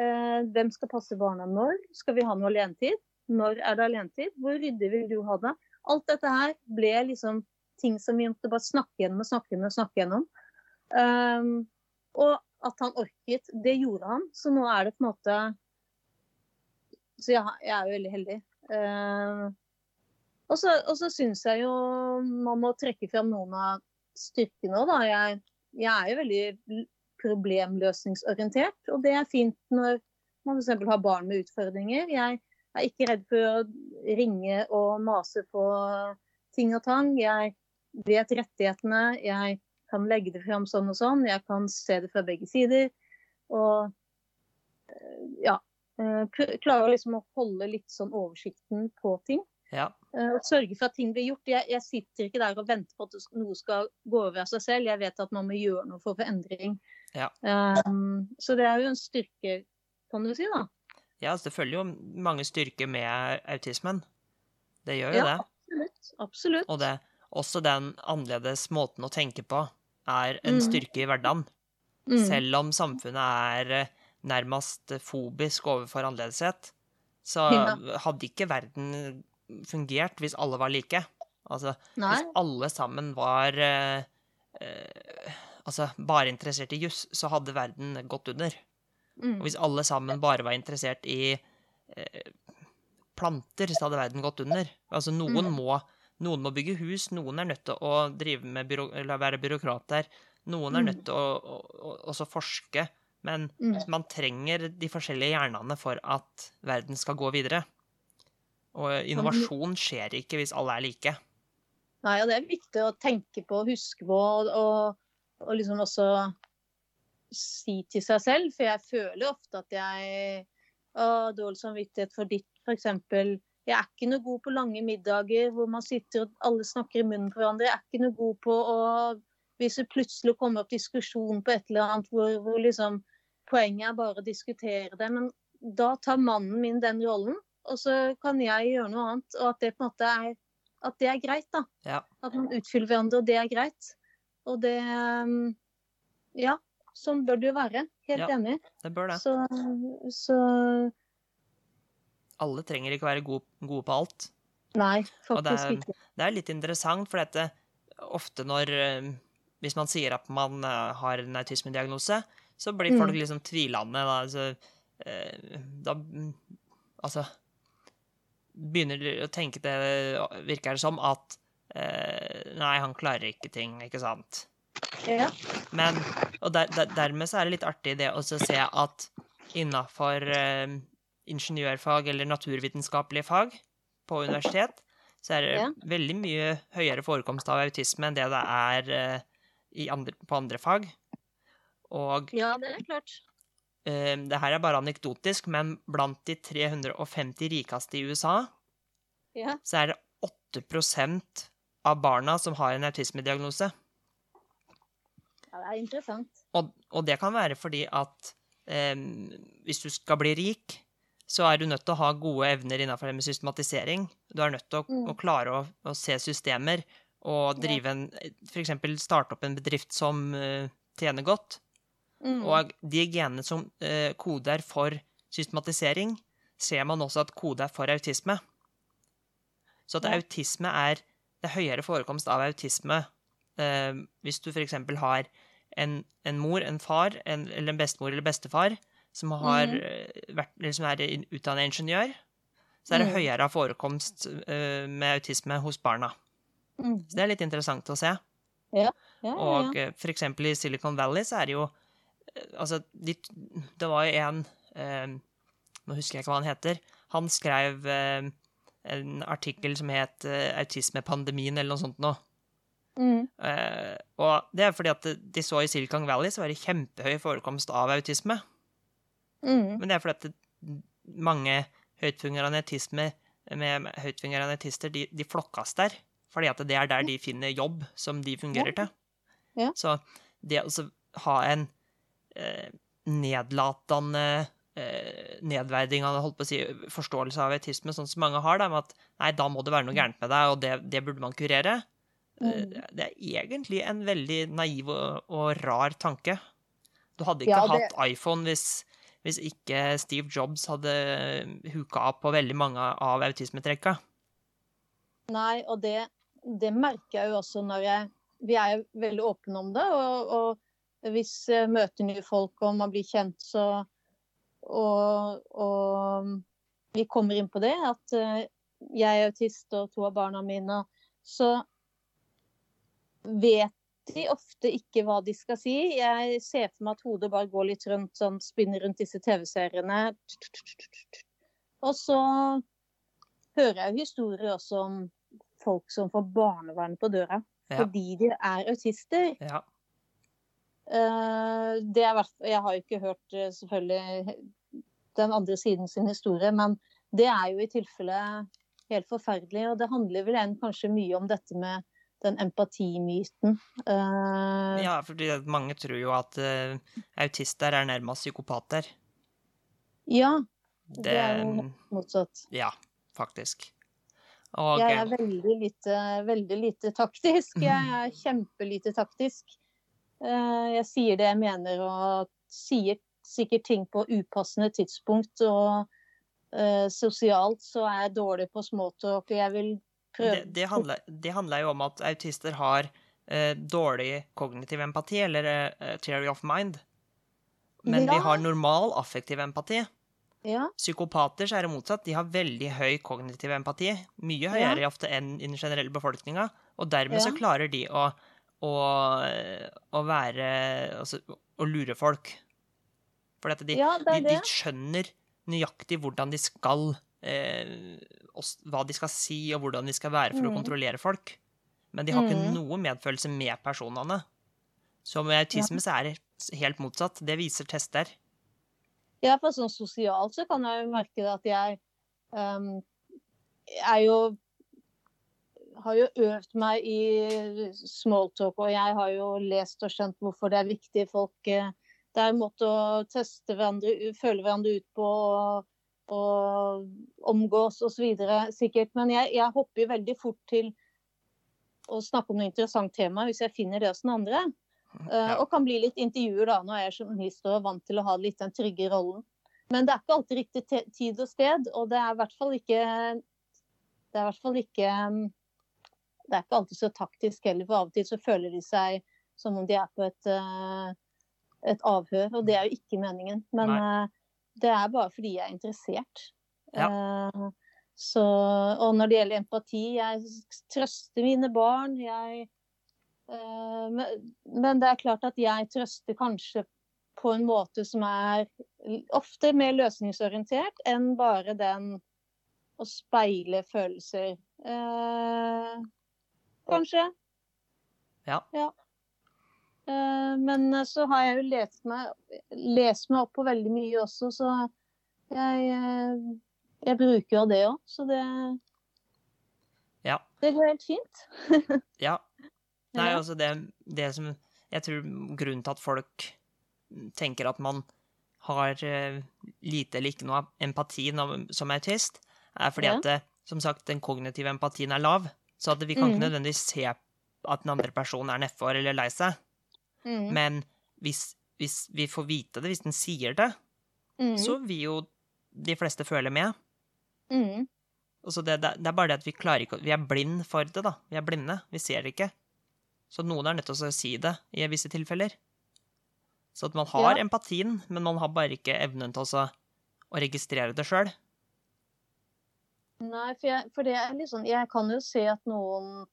Eh, hvem skal passe barna når? Skal vi ha noe alenetid? Når er det alenetid? Hvor ryddig vil du ha det? Alt dette her ble liksom ting som vi måtte bare snakke gjennom og snakke gjennom. Og snakke gjennom. Um, og at han orket, det gjorde han. Så nå er det på en måte Så jeg, jeg er jo veldig heldig. Uh, og så, og så syns jeg jo man må trekke fram noen av styrkene òg, da. Jeg, jeg, er jo veldig problemløsningsorientert, og det er fint når man f.eks. har barn med utfordringer. Jeg er ikke redd for å ringe og mase på ting og tang. Jeg vet rettighetene. Jeg kan legge det fram sånn og sånn. Jeg kan se det fra begge sider. Og ja. Klarer liksom å holde litt sånn oversikten på ting. Ja. Og sørge for at ting blir gjort. Jeg, jeg, sitter ikke der og venter på at noe skal gå over av seg selv. Jeg vet at man må gjøre noe for endring. Ja. Um, så det er jo en styrke, kan du si, da. Ja, altså det følger jo mange styrker med autismen. Det gjør jo ja, det. Absolutt. absolutt. Og det, også den annerledes måten å tenke på er en Mm. styrke i hverdagen. Mm. Selv om samfunnet er eh, nærmest fobisk overfor annerledeshet, så hadde ikke verden fungert hvis alle var like. Altså, Nei. hvis alle sammen var eh, eh, altså, bare interessert i juss, så hadde verden gått under. Mm. Og hvis alle sammen bare var interessert i eh, planter, så hadde verden gått under. Altså, noen, Mm. må, noen må bygge hus, noen er nødt til å drive med byrå, eller være byråkrater, noen er Mm. nødt til å, å, å også forske. Men Mm. man trenger de forskjellige hjernene for at verden skal gå videre. Og innovasjon skjer ikke hvis alle er like. Nei, og det er viktig å tenke på og huske på, og, og, og liksom også si til seg selv. For jeg føler ofte at jeg har dårlig samvittighet for ditt, f.eks. Jeg er ikke noe god på lange middager hvor man sitter og alle snakker i munnen på hverandre. Jeg er ikke noe god på å Hvis det plutselig kommer opp diskusjon på et eller annet hvor, hvor liksom poenget er bare å diskutere det, men da tar mannen min den rollen, og så kan jeg gjøre noe annet. Og at det på en måte er at det er greit, da. Ja. At man utfyller hverandre, og det er greit. Og det Ja, sånn bør det jo være. Helt Ja. enig. Det bør det. Så, så Alle trenger ikke være gode, gode på alt. Nei, det faktisk ikke. Det er litt interessant, for dette ofte når eh, Hvis man sier at man eh, har en autismediagnose, så blir Mm. folk liksom tvilende. Da, altså, eh, da mm, Altså Begynner å tenke det, virker det som, at eh, Nei, han klarer ikke ting, ikke sant? Ja. Men, og der, der, dermed så er det litt artig det å se at innafor eh, ingeniørfag eller naturvitenskapelige fag på universitet, så er det Ja. veldig mye høyere forekomst av autisme enn det det er eh, i andre, på andre fag. Og ja, det er klart. eh, det her er bare anekdotisk, men blant de 350 rikeste i USA, Ja. så er det 8% av barna som har en autismediagnose. ja, det er interessant. Og, og det kan være fordi at um, hvis du skal bli rik, så er du nødt til å ha gode evner innenfor det med systematisering. Du er nødt til å, Mm. å klare å, å se systemer og drive en F.eks. starte opp en bedrift som uh, tjener godt. Mm. Og de genene som uh, koder for systematisering, ser man også at koder for autisme. Så at autisme er Det er høyere forekomst av autisme uh, hvis du f.eks. har en, en mor, en far, en, eller en bestemor eller bestefar som har Mhm. eh, vært, eller som er utdannet ingeniør, så er det Mm. høyere forekomst uh, med autisme hos barna. Mm. Så det er litt interessant å se. Ja, ja, Og ja. eh, for eksempel i Silicon Valley så er det jo uh, Altså, de, det var jo en Nå husker jeg ikke hva han heter. han skrev en artikkel som het 'Autismepandemien', eller noe sånt noe. Mm. Og det er fordi at de så i Silicon Valley så var det kjempehøy forekomst av autisme. Mm. Men det er fordi at mange høytfungerende autisme med høytfungerende autister, de, de flokkes der. Fordi at det er der de finner jobb som de fungerer til. Ja. Så det å ha en eh, nedlatende eh, av holdt på å si, forståelse av autisme, sånn som mange har, da, med at nei, da må det være noe gærent med deg, og det, det burde man kurere. Eh, Mm. Det er egentlig en veldig naiv og, og rar tanke. Du hadde ikke Ja, det- hatt iPhone hvis, hvis ikke Steve Jobs hadde huka opp på veldig mange av autismetrekka. Nei, og det, det merker jeg jo også når jeg Vi er jo veldig åpne om det. Og, og hvis jeg møter nye folk og man blir kjent, så og, og vi kommer inn på det, at eh, jeg er autist og to av barna mine, så vet de ofte ikke hva de skal si. Jeg ser for meg at hodet bare går litt rundt, sånn spinner rundt disse TV-seriene. Og så hører jeg jo historier også om folk som får barnevern på døra Ja. fordi de er autister. Ja. Eh, det er, jeg har jo ikke hørt eh, selvfølgelig den andre siden sin historie, men det er jo i tilfelle helt forferdelig. Og det handler vel en kanskje mye om dette med den empatimyten. Uh, ja, fordi mange tror jo at uh, autister er nærmest psykopater. ja, Det, det er jo motsatt. Ja, faktisk. Og Jeg er veldig lite, veldig lite taktisk. Jeg er kjempelite taktisk. Uh, Jeg sier det jeg mener og sier sikkert ting på upassende tidspunkt. Og uh, sosialt så er jeg dårlig på småtalk, jeg vil det, det, handler, det handler jo om at autister har eh, dårlig kognitiv empati, eller eh, theory of mind. Men ja. de har normal affektiv empati. Ja, Psykopater så er det motsatt. De har veldig høy kognitiv empati. Mye høyere ofte enn i den generelle befolkninga. Og dermed så klarer de å, å, å være Altså å lure folk. For de, ja, de, de skjønner nøyaktig hvordan de skal eh, Hva de skal si, og hvordan de skal være for å Mm. kontrollere folk. Men de har ikke Mm. noe medfølelse med personene. Så med autisme så er det helt motsatt. Det viser tester. Ja, for sånn sosialt så kan jeg jo merke det at jeg um, er jo har jo øvd meg i smalltalk, og jeg har jo lest og skjønt hvorfor det er viktig. Folk eh, Det er en måte å teste hverandre, føle hverandre ut på og, og omgås osv. sikkert. Men jeg, jeg hopper veldig fort til å snakke om noe interessant tema hvis jeg finner det hos den andre. Eh, Ja. Og kan bli litt intervjuer da, når jeg er journalist og er vant til å ha litt den trygge rollen. Men det er ikke alltid riktig tid og sted, og det er i hvert fall ikke Det er i hvert fall ikke mm, Det er ikke alltid så taktisk heller, for av og til så føler de seg som om de er på et, eh, et avhør, og det er jo ikke meningen. Men eh, det er bare fordi jeg er interessert. Eh, Så, og når det gjelder empati, jeg trøster mine barn. Jeg, uh, men, det er klart at jeg trøster kanskje på en måte som er ofte mer løsningsorientert enn bare den å speile følelser. Uh, kanskje. Ja. Eh, men så har jeg jo lest meg, lest meg opp på veldig mye også, så jeg, eh, jeg bruker jo det òg. Så det, Ja. det går helt fint. Ja. Nei, altså det, det som Jeg tror grunnen til at folk tenker at man har eh, lite eller ikke noe empati som autist, er fordi Ja. at det, som sagt, den kognitive empatien er lav. Så at vi kan ikke Mhm. nødvendigvis se at den andre personen er nedfor eller lei seg. Mm. Men hvis, hvis vi får vite det, hvis den sier det, Mm. så vil jo de fleste føle med. Mm. Og så det, det, det er bare det at vi klarer ikke Vi er blind for det, da. Vi er blinde. Vi ser det ikke. Så noen er nødt til å si det i visse tilfeller. Så at man har Ja. empatien, men man har bare ikke evnen til å, å registrere det sjøl. Nei, for, jeg, for det er litt sånn Jeg kan jo se at noen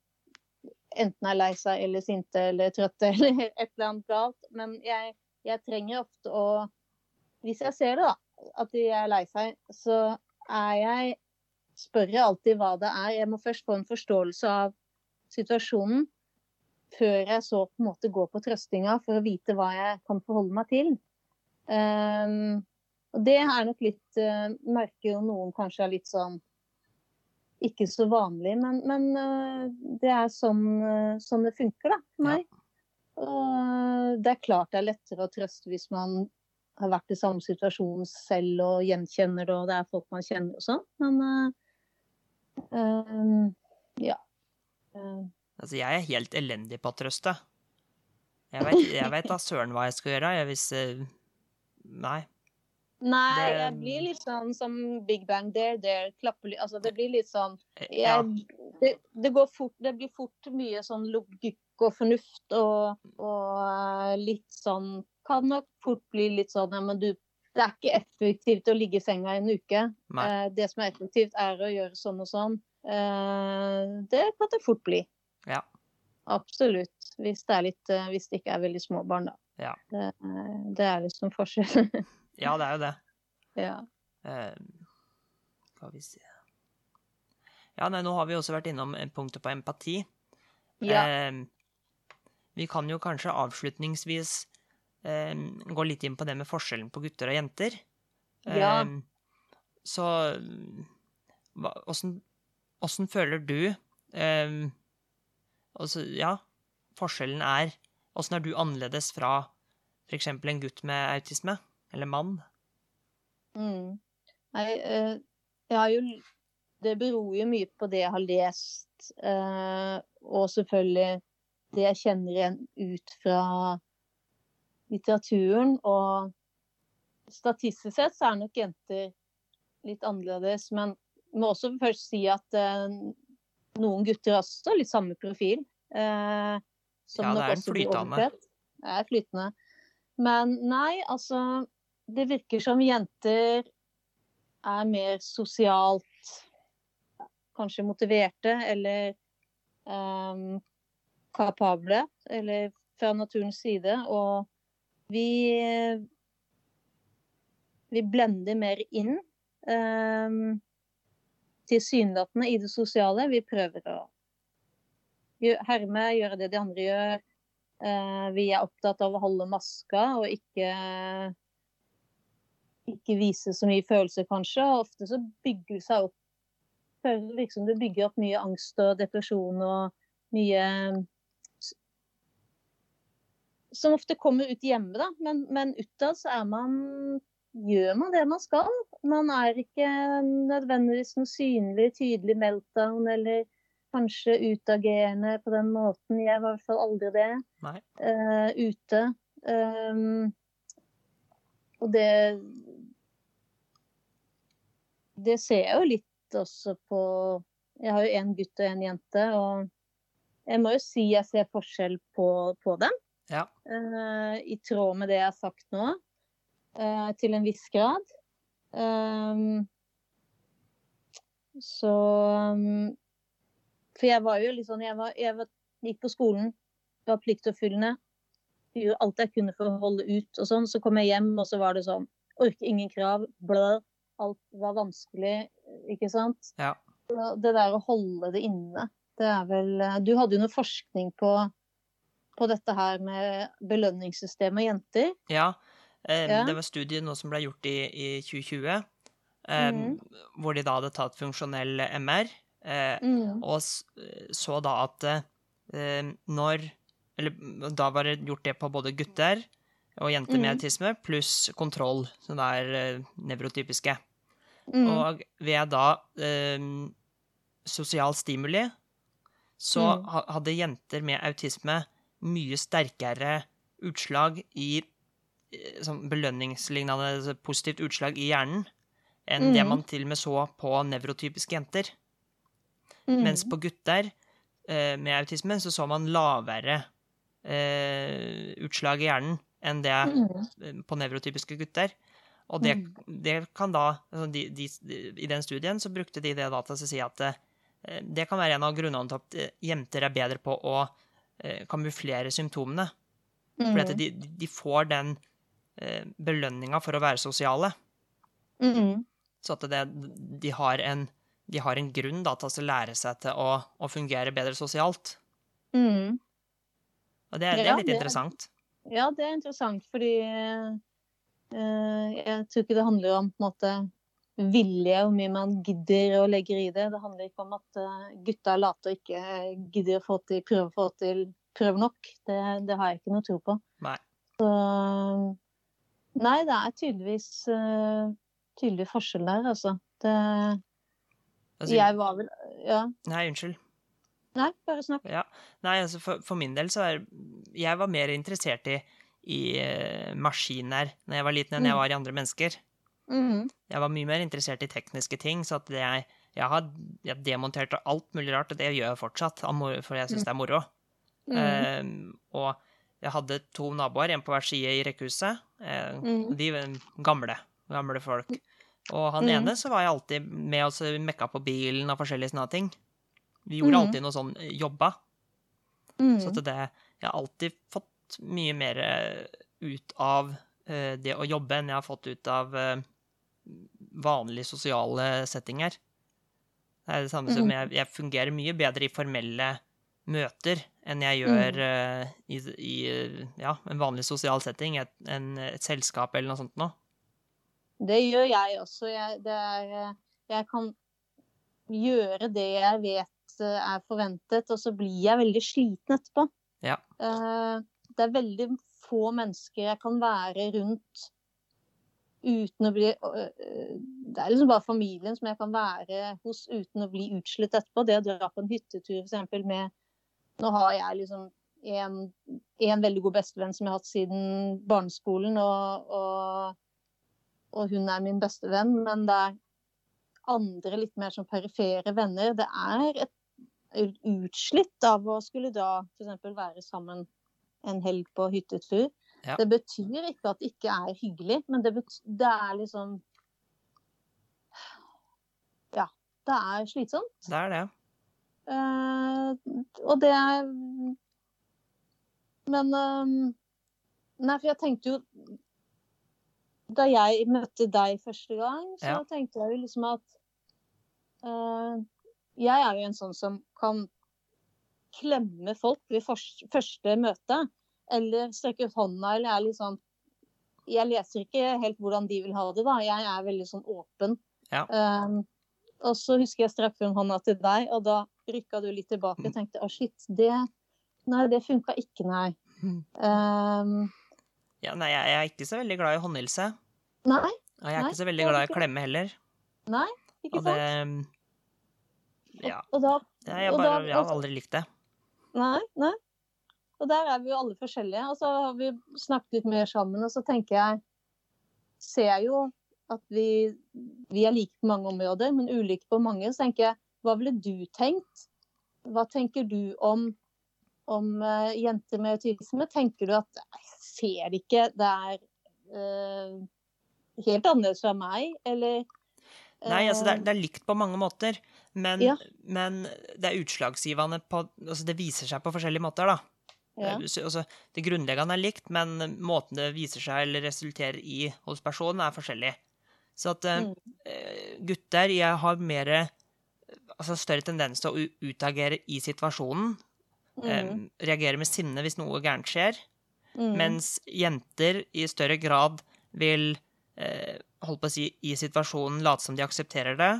enten er lei seg eller sinte eller trøtte eller et eller annet galt, men jeg, jeg trenger ofte å Hvis jeg ser det, da, at de er lei seg, så er jeg Spør jeg alltid hva det er. Jeg må først få en forståelse av situasjonen før jeg så på en måte går på trøstinga for å vite hva jeg kan forholde meg til. Um, og det er nok litt uh, Merker jo noen kanskje er litt sånn ikke så vanlig, men, men uh, det er sånn, uh, sånn, det funker da, for meg. Ja. Og det er klart det er lettere å trøste hvis man har vært i samme situasjon selv og gjenkjenner det, og det er folk man kjenner og sånn. Men uh, ja. Uh. Altså, jeg er helt elendig på å trøste. Jeg vet, da søren hva jeg skal gjøre. Jeg visste Nei. Nei, det... jeg blir litt sånn som Big Bang There, there klapper Altså, det blir litt sånn jeg, ja. det, det, går fort Det blir fort mye sånn logikk og fornuft og, og litt sånn kan nok fort bli litt sånn ja, men du, det er ikke effektivt å ligge i senga en uke. Eh, det som er effektivt, er å gjøre sånn og sånn. Eh, det kan det fort bli. Ja. Absolutt. Hvis det, litt, eh, hvis det, ikke er veldig små barn, da. Ja. Det, det, er liksom forskjell. ja, det er jo det. Ja. Uh, skal vi se Ja, nei, nå har vi også vært innom punktet på empati. Ja. Uh, vi kan jo kanskje avslutningsvis uh, gå litt inn på det med forskjellen på gutter og jenter. Ja. Eh, så åssen føler du eh, altså, Ja, forskjellen er Åssen er du annerledes fra f.eks. en gutt med autisme? Eller mann? Mm. Nei, eh, jeg har jo Det beror jo mye på det jeg har lest, eh, og selvfølgelig det jeg kjenner igjen ut fra litteraturen. Og statistisk sett så er nok jenter litt annerledes. Men må også først si at eh, noen gutter har også litt samme profil. Eh, som ja, det er en flytende. Det er flytende. Men nei, altså Det virker som jenter er mer sosialt kanskje motiverte eller um, kapable, eller fra naturens side. Og vi, vi blender mer inn um, tilsynelatende i det sosiale. Vi prøver å herme, gjøre det de andre gjør. Uh, vi er opptatt av å holde maska og ikke, ikke vise så mye følelser, kanskje. Ofte så bygger det seg opp liksom det bygger opp mye angst og depresjon og mye som ofte kommer ut hjemme, da. Men, men utad så er man gjør man det man skal. Man er ikke nødvendigvis noe synlig, tydelig meltdown eller kanskje utagerende på den måten. Jeg var i hvert fall aldri det uh, ute. Um, og det Det ser jeg jo litt også på Jeg har jo en gutt og en jente, og jeg må jo si jeg ser forskjell på, på dem. Ja. Uh, I tråd med det jeg har sagt nå, uh, til en viss grad. Um, så um, For jeg var jo litt sånn Jeg, var, jeg var, gikk på skolen, var pliktoppfyllende. Gjorde alt jeg kunne for å holde ut og sånn. Så kom jeg hjem, og så var det sånn Orker ingen krav. Blø. Alt var vanskelig, ikke sant. Ja. Det der å holde det inne, det er vel Du hadde jo noe forskning på på dette her med belønningssystemet og jenter. Ja, eh, ja. det var studiet nå som ble gjort i, i 2020, eh, mm. hvor de da hadde tatt funksjonell MR, eh, mm. og så da at eh, når Eller da var det gjort det på både gutter og jenter med mm. autisme, pluss kontroll, som da er eh, nevrotypiske. Mm. Og ved da eh, sosial stimuli så mm. hadde jenter med autisme mye sterkere utslag i sånn belønningslignende altså positivt utslag i hjernen enn mm. det man til og med så på nevrotypiske jenter. Mm. Mens på gutter eh, med autisme så så man lavere eh, utslag i hjernen enn det mm. på nevrotypiske gutter. Og det, mm. det kan da altså de, de, I den studien så brukte de det da til å si at det, det kan være en av grunnene til at eh, jenter er bedre på å Eh, kamuflere symptomene. Mm. Fordi de, de, får den eh, belønninga for å være sosiale. Mm. Så at det, de, har en, de har en grunn da, til å lære seg til å, å fungere bedre sosialt. Mm. Og det, det er litt det- interessant. Ja, det er interessant, fordi eh, jeg tror ikke det handler om måte vilje, hvor mye man gidder og legger i det. Det handler ikke om at eh, gutta er late og ikke gidder å få til, prøve å få til prøve nok. Det, det har jeg ikke noe tro på. Nei. Så Nei, det er tydeligvis tydelig forskjell der, altså. Det, Altså, jeg var vel Ja, Nei, unnskyld. nei, bare snakk. Ja. Nei, altså for, for min del så er Jeg var mer interessert i, i eh, maskiner når jeg var liten, enn jeg Mm. var i andre mennesker. Mhm. Jeg var mye mer interessert i tekniske ting, så at det jeg, jeg har jeg demonterte alt mulig rart, og det gjør jeg fortsatt, for jeg syns det er moro. Eh, og jeg hadde to naboer, en på hver side i rekkehuset. Eh, Mhm. De gamle, gamle folk. Og han mm. ene så var jeg alltid med og så mekka på bilen og forskjellige sånne ting. Vi gjorde mm. alltid noe sånn eh, jobba. Mm. Så det, jeg har alltid fått mye mer eh, ut av eh, det å jobbe enn jeg har fått ut av eh, vanlige sosiale settinger. Det er det samme som Mhm. jeg, jeg fungerer mye bedre i formelle møter enn jeg gjør mm. i, i ja, en vanlig sosial setting, et, en, et selskap eller noe sånt noe. Det gjør jeg også. Jeg, det er, jeg kan gjøre det jeg vet er forventet, og så blir jeg veldig sliten etterpå. Ja. Det er veldig få mennesker jeg kan være rundt uten å bli Det er liksom bare familien som jeg kan være hos uten å bli utslitt etterpå. Det å dra på en hyttetur f.eks. med Nå har jeg liksom en, en veldig god bestevenn som jeg har hatt siden barneskolen, og, og og hun er min beste venn, men det er andre litt mer som perifere venner. Det er et utslitt av å skulle da f.eks. være sammen en helg på hyttetur. Ja. Det betyr ikke at det ikke er hyggelig, men det, det er liksom Ja, det er slitsomt. Det er det. Uh, og det er Men uh, Nei, for jeg tenkte jo Da jeg møtte deg første gang, så Ja. tenkte jeg jo liksom at uh, Jeg er jo en sånn som kan klemme folk ved første møte. Eller strekke ut hånda, eller er sånn Jeg leser ikke helt hvordan de vil ha det, da. Jeg er veldig sånn åpen. Ja. Um, og så husker jeg strakk frem hånda til deg, og da rykka du litt tilbake og tenkte å shit, det Nei, det funka ikke, nei. Um, Ja, nei, jeg, er ikke så veldig glad i håndhilse. nei, Og jeg er Nei, ikke så veldig glad i klemme heller. nei, ikke Og det sant? Ja. Og da, Jeg, og bare, jeg har aldri likt det. Nei, nei. Og der er vi jo alle forskjellige. Og så har vi snakket litt mer sammen, og så tenker jeg Ser jeg jo at vi, vi er like på mange områder, men ulike på mange. Så tenker jeg, hva ville du tenkt? Hva tenker du om, om uh, jenter med autisme? Tenker du at jeg ser ikke, det er uh, helt annerledes fra meg, eller Nei, altså det er, eh, det er likt på mange måter, men, Ja. men det er utslagsgivende på Altså det viser seg på forskjellige måter, da. ja. Altså, det grunnleggende er likt, men måten det viser seg eller resulterer i hos personen, er forskjellig. Så at eh, Mm. eh, gutter jeg har mer Altså større tendens til å utagere i situasjonen. eh, Mm. reagere med sinne hvis noe gærent skjer. Mm. Mens jenter i større grad vil eh, holdt på å si, i situasjonen late som de aksepterer det,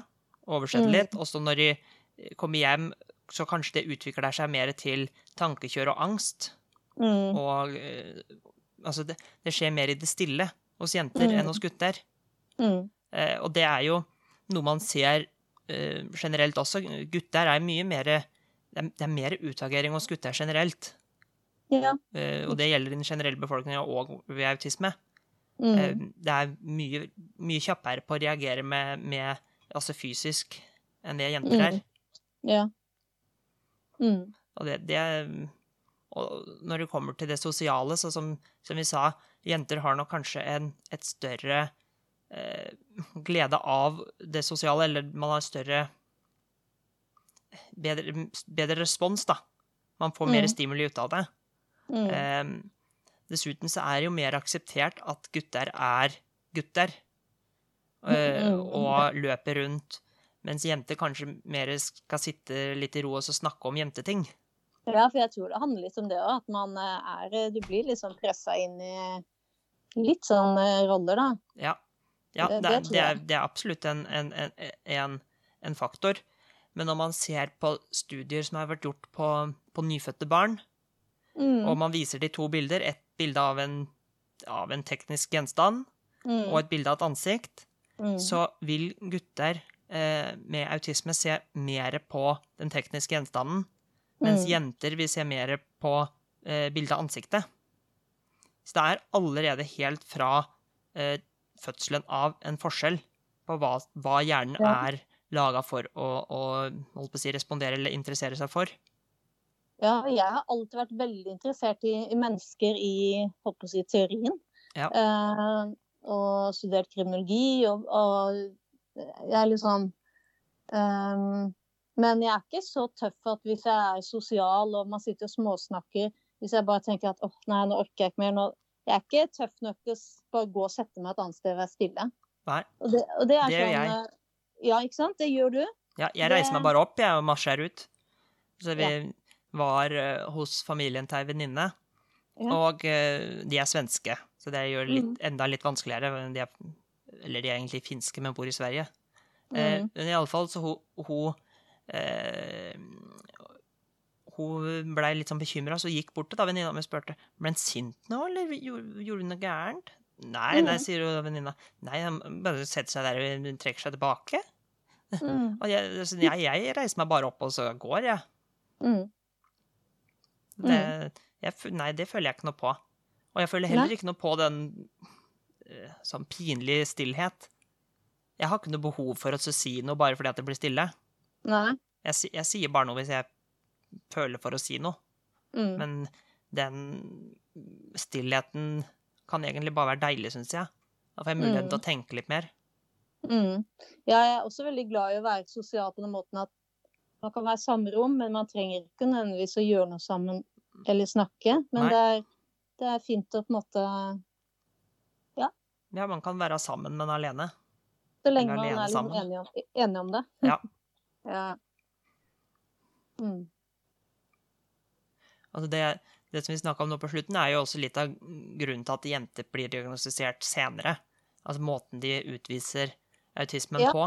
oversette Mm. litt, og så når de eh, kommer hjem, så kanskje det utvikler seg mer til tankekjør og angst. Mm. Og eh, altså, det, det skjer mer i det stille hos jenter Mm. enn hos gutter. Mm. Eh, og det er jo noe man ser eh, generelt også. Gutter er mye mer det er, det er mer utagering hos gutter generelt. Ja. Eh, og det gjelder den generelle befolkninga og ved autisme. Mm. Det er mye, mye kjappere på å reagere med, med altså fysisk enn det jenter er. Mm. Ja. Mm. Og, det, det, og når det kommer til det sosiale, så som, som vi sa, jenter har nok kanskje en, et større eh, glede av det sosiale, eller man har større bedre, bedre respons, da. Man får mer Mm. stimuli ut av det. Mm. Eh, dessuten så er det jo mer akseptert at gutter er gutter. eh, Mm, mm, og løper rundt, mens jenter kanskje mer skal sitte litt i ro og så snakke om jenteting. Ja, for jeg tror det handler litt om det òg. At man eh, er Du blir liksom pressa inn i litt sånn eh, roller, da. Ja, ja Det- det, det er- det, er, absolutt en, en, en, en, faktor. Men når man ser på studier som har vært gjort på, på nyfødte barn, Mm, og man viser de to bilder, et bilde av en, av en teknisk gjenstand mm, og et bilde av et ansikt, mm. så vil gutter eh, med autisme se mer på den tekniske gjenstanden, mens Mm. jenter vil se mer på eh, bildet av ansiktet. Så det er allerede helt fra eh, fødselen av en forskjell på hva, hva hjernen Ja. er laga for å, å å si, respondere eller interessere seg for. Ja, jeg har alltid vært veldig interessert i, i mennesker i si, teorien. Ja. Eh, og studert kriminologi, og, og jeg er liksom ehm, Men jeg er ikke så tøff at hvis jeg er sosial og man sitter og småsnakker Hvis jeg bare tenker at åh, nei, nå orker jeg ikke mer. Nå, jeg er ikke tøff nok til å bare gå og sette meg et annet sted og være stille. Nei. Og det, og det er Det gjør sånn jeg. eh, Ja, ikke sant? Det gjør du. Ja, jeg Det- reiser meg bare opp jeg, og marsjerer ut. Så vi var eh, hos familien til ei venninne, Ja. og eh, de er svenske, så det gjør det Mhm. enda litt vanskeligere. De er, eller de er egentlig finske, men bor i Sverige. Eh, Mm. men i alle fall, så hun, hun eh, Hun blei litt sånn bekymra, så gikk bort til da venninna mi og spurte ble hun sint nå, eller gjorde, hun noe gærent. Nei, nei, Mhm. sier hun venninna. Nei, han bare setter seg der og trekker seg tilbake. Mm. Og jeg, jeg, jeg reiser meg bare opp, og så går jeg. Mm. Det, jeg. Nei, det føler jeg ikke noe på. Og jeg føler heller ikke noe på den eh, sånn pinlig stillhet. Jeg har ikke noe behov for å si noe bare fordi at det blir stille. Nei. Jeg, jeg sier bare noe hvis jeg føler for å si noe. Mm. Men den stillheten kan egentlig bare være deilig, syns jeg. Da får jeg mulighet til å tenke litt mer. Mm. Ja, jeg er også veldig glad i å være sosial på den måten at man kan være i samme rom, men man trenger ikke nødvendigvis å gjøre noe sammen eller snakke. Men det er, det er fint å på en måte Ja, man kan være sammen, men alene. Så lenge man er liksom enig, om, enig om det. Ja. ja. Mm. Altså det, det som vi snakka om nå på slutten, er jo også litt av grunnen til at jenter blir diagnostisert senere. Altså måten de utviser autismen Ja. på.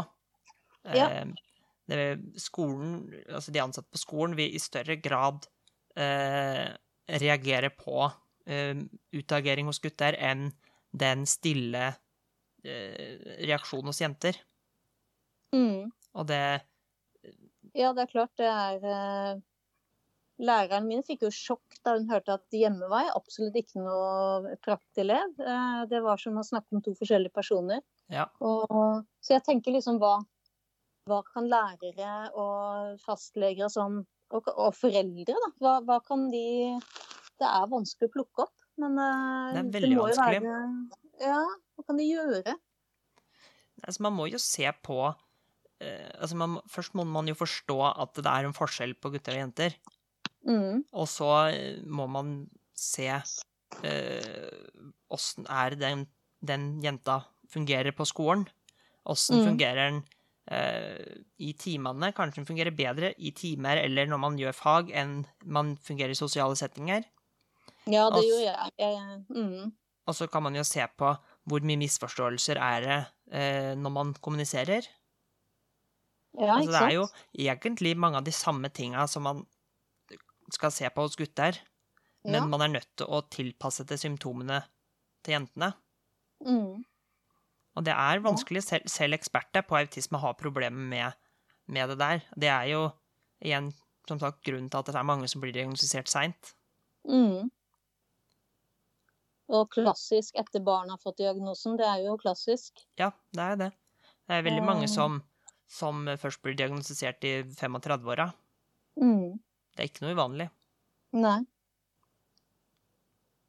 Ja. Eh, skolen, altså de ansatte på skolen vil i større grad eh, reagere på eh, utagering hos gutter enn den stille eh, reaksjonen hos jenter. Mm. Og det Ja, det er klart det er eh, Læreren min fikk jo sjokk da hun hørte at hjemme var jeg absolutt ikke noe praktelev. Eh, det var som å snakke om to forskjellige personer. Ja. Og, så jeg tenker liksom hva, hva kan lærere og fastleger sånn, og, og foreldre, da, hva, hva kan de Det er vanskelig å plukke opp, men eh, Det er veldig må jo vanskelig. Være, ja, hva kan de gjøre? Altså, man må jo se på eh, altså man, Først må man jo forstå at det er en forskjell på gutter og jenter. Mm, Og så eh, må man se åssen er den, den jenta fungerer på skolen. Åssen Mm. fungerer den eh, i timene? Kanskje hun fungerer bedre i timer eller når man gjør fag, enn man fungerer i sosiale settinger. ja, det gjør jeg. jeg mm, Og så kan man jo se på hvor mye misforståelser er det eh, når man kommuniserer. ja, Altså, ikke det er jo egentlig mange av de samme tinga som man skal se på hos gutter, men Ja. man er nødt til å tilpasse til symptomene til jentene. Mm. Og det er vanskelig. Selv, selv eksperter på autisme har problemer med, med det der. Det er jo igjen som sagt grunnen til at det er mange som blir diagnostisert seint. Mm. Og klassisk etter barn har fått diagnosen, det er jo klassisk. Ja, det er det. Det er veldig mange Eh. som, som først blir diagnostisert i 35-åra. Mm. Det er ikke noe uvanlig. Nei.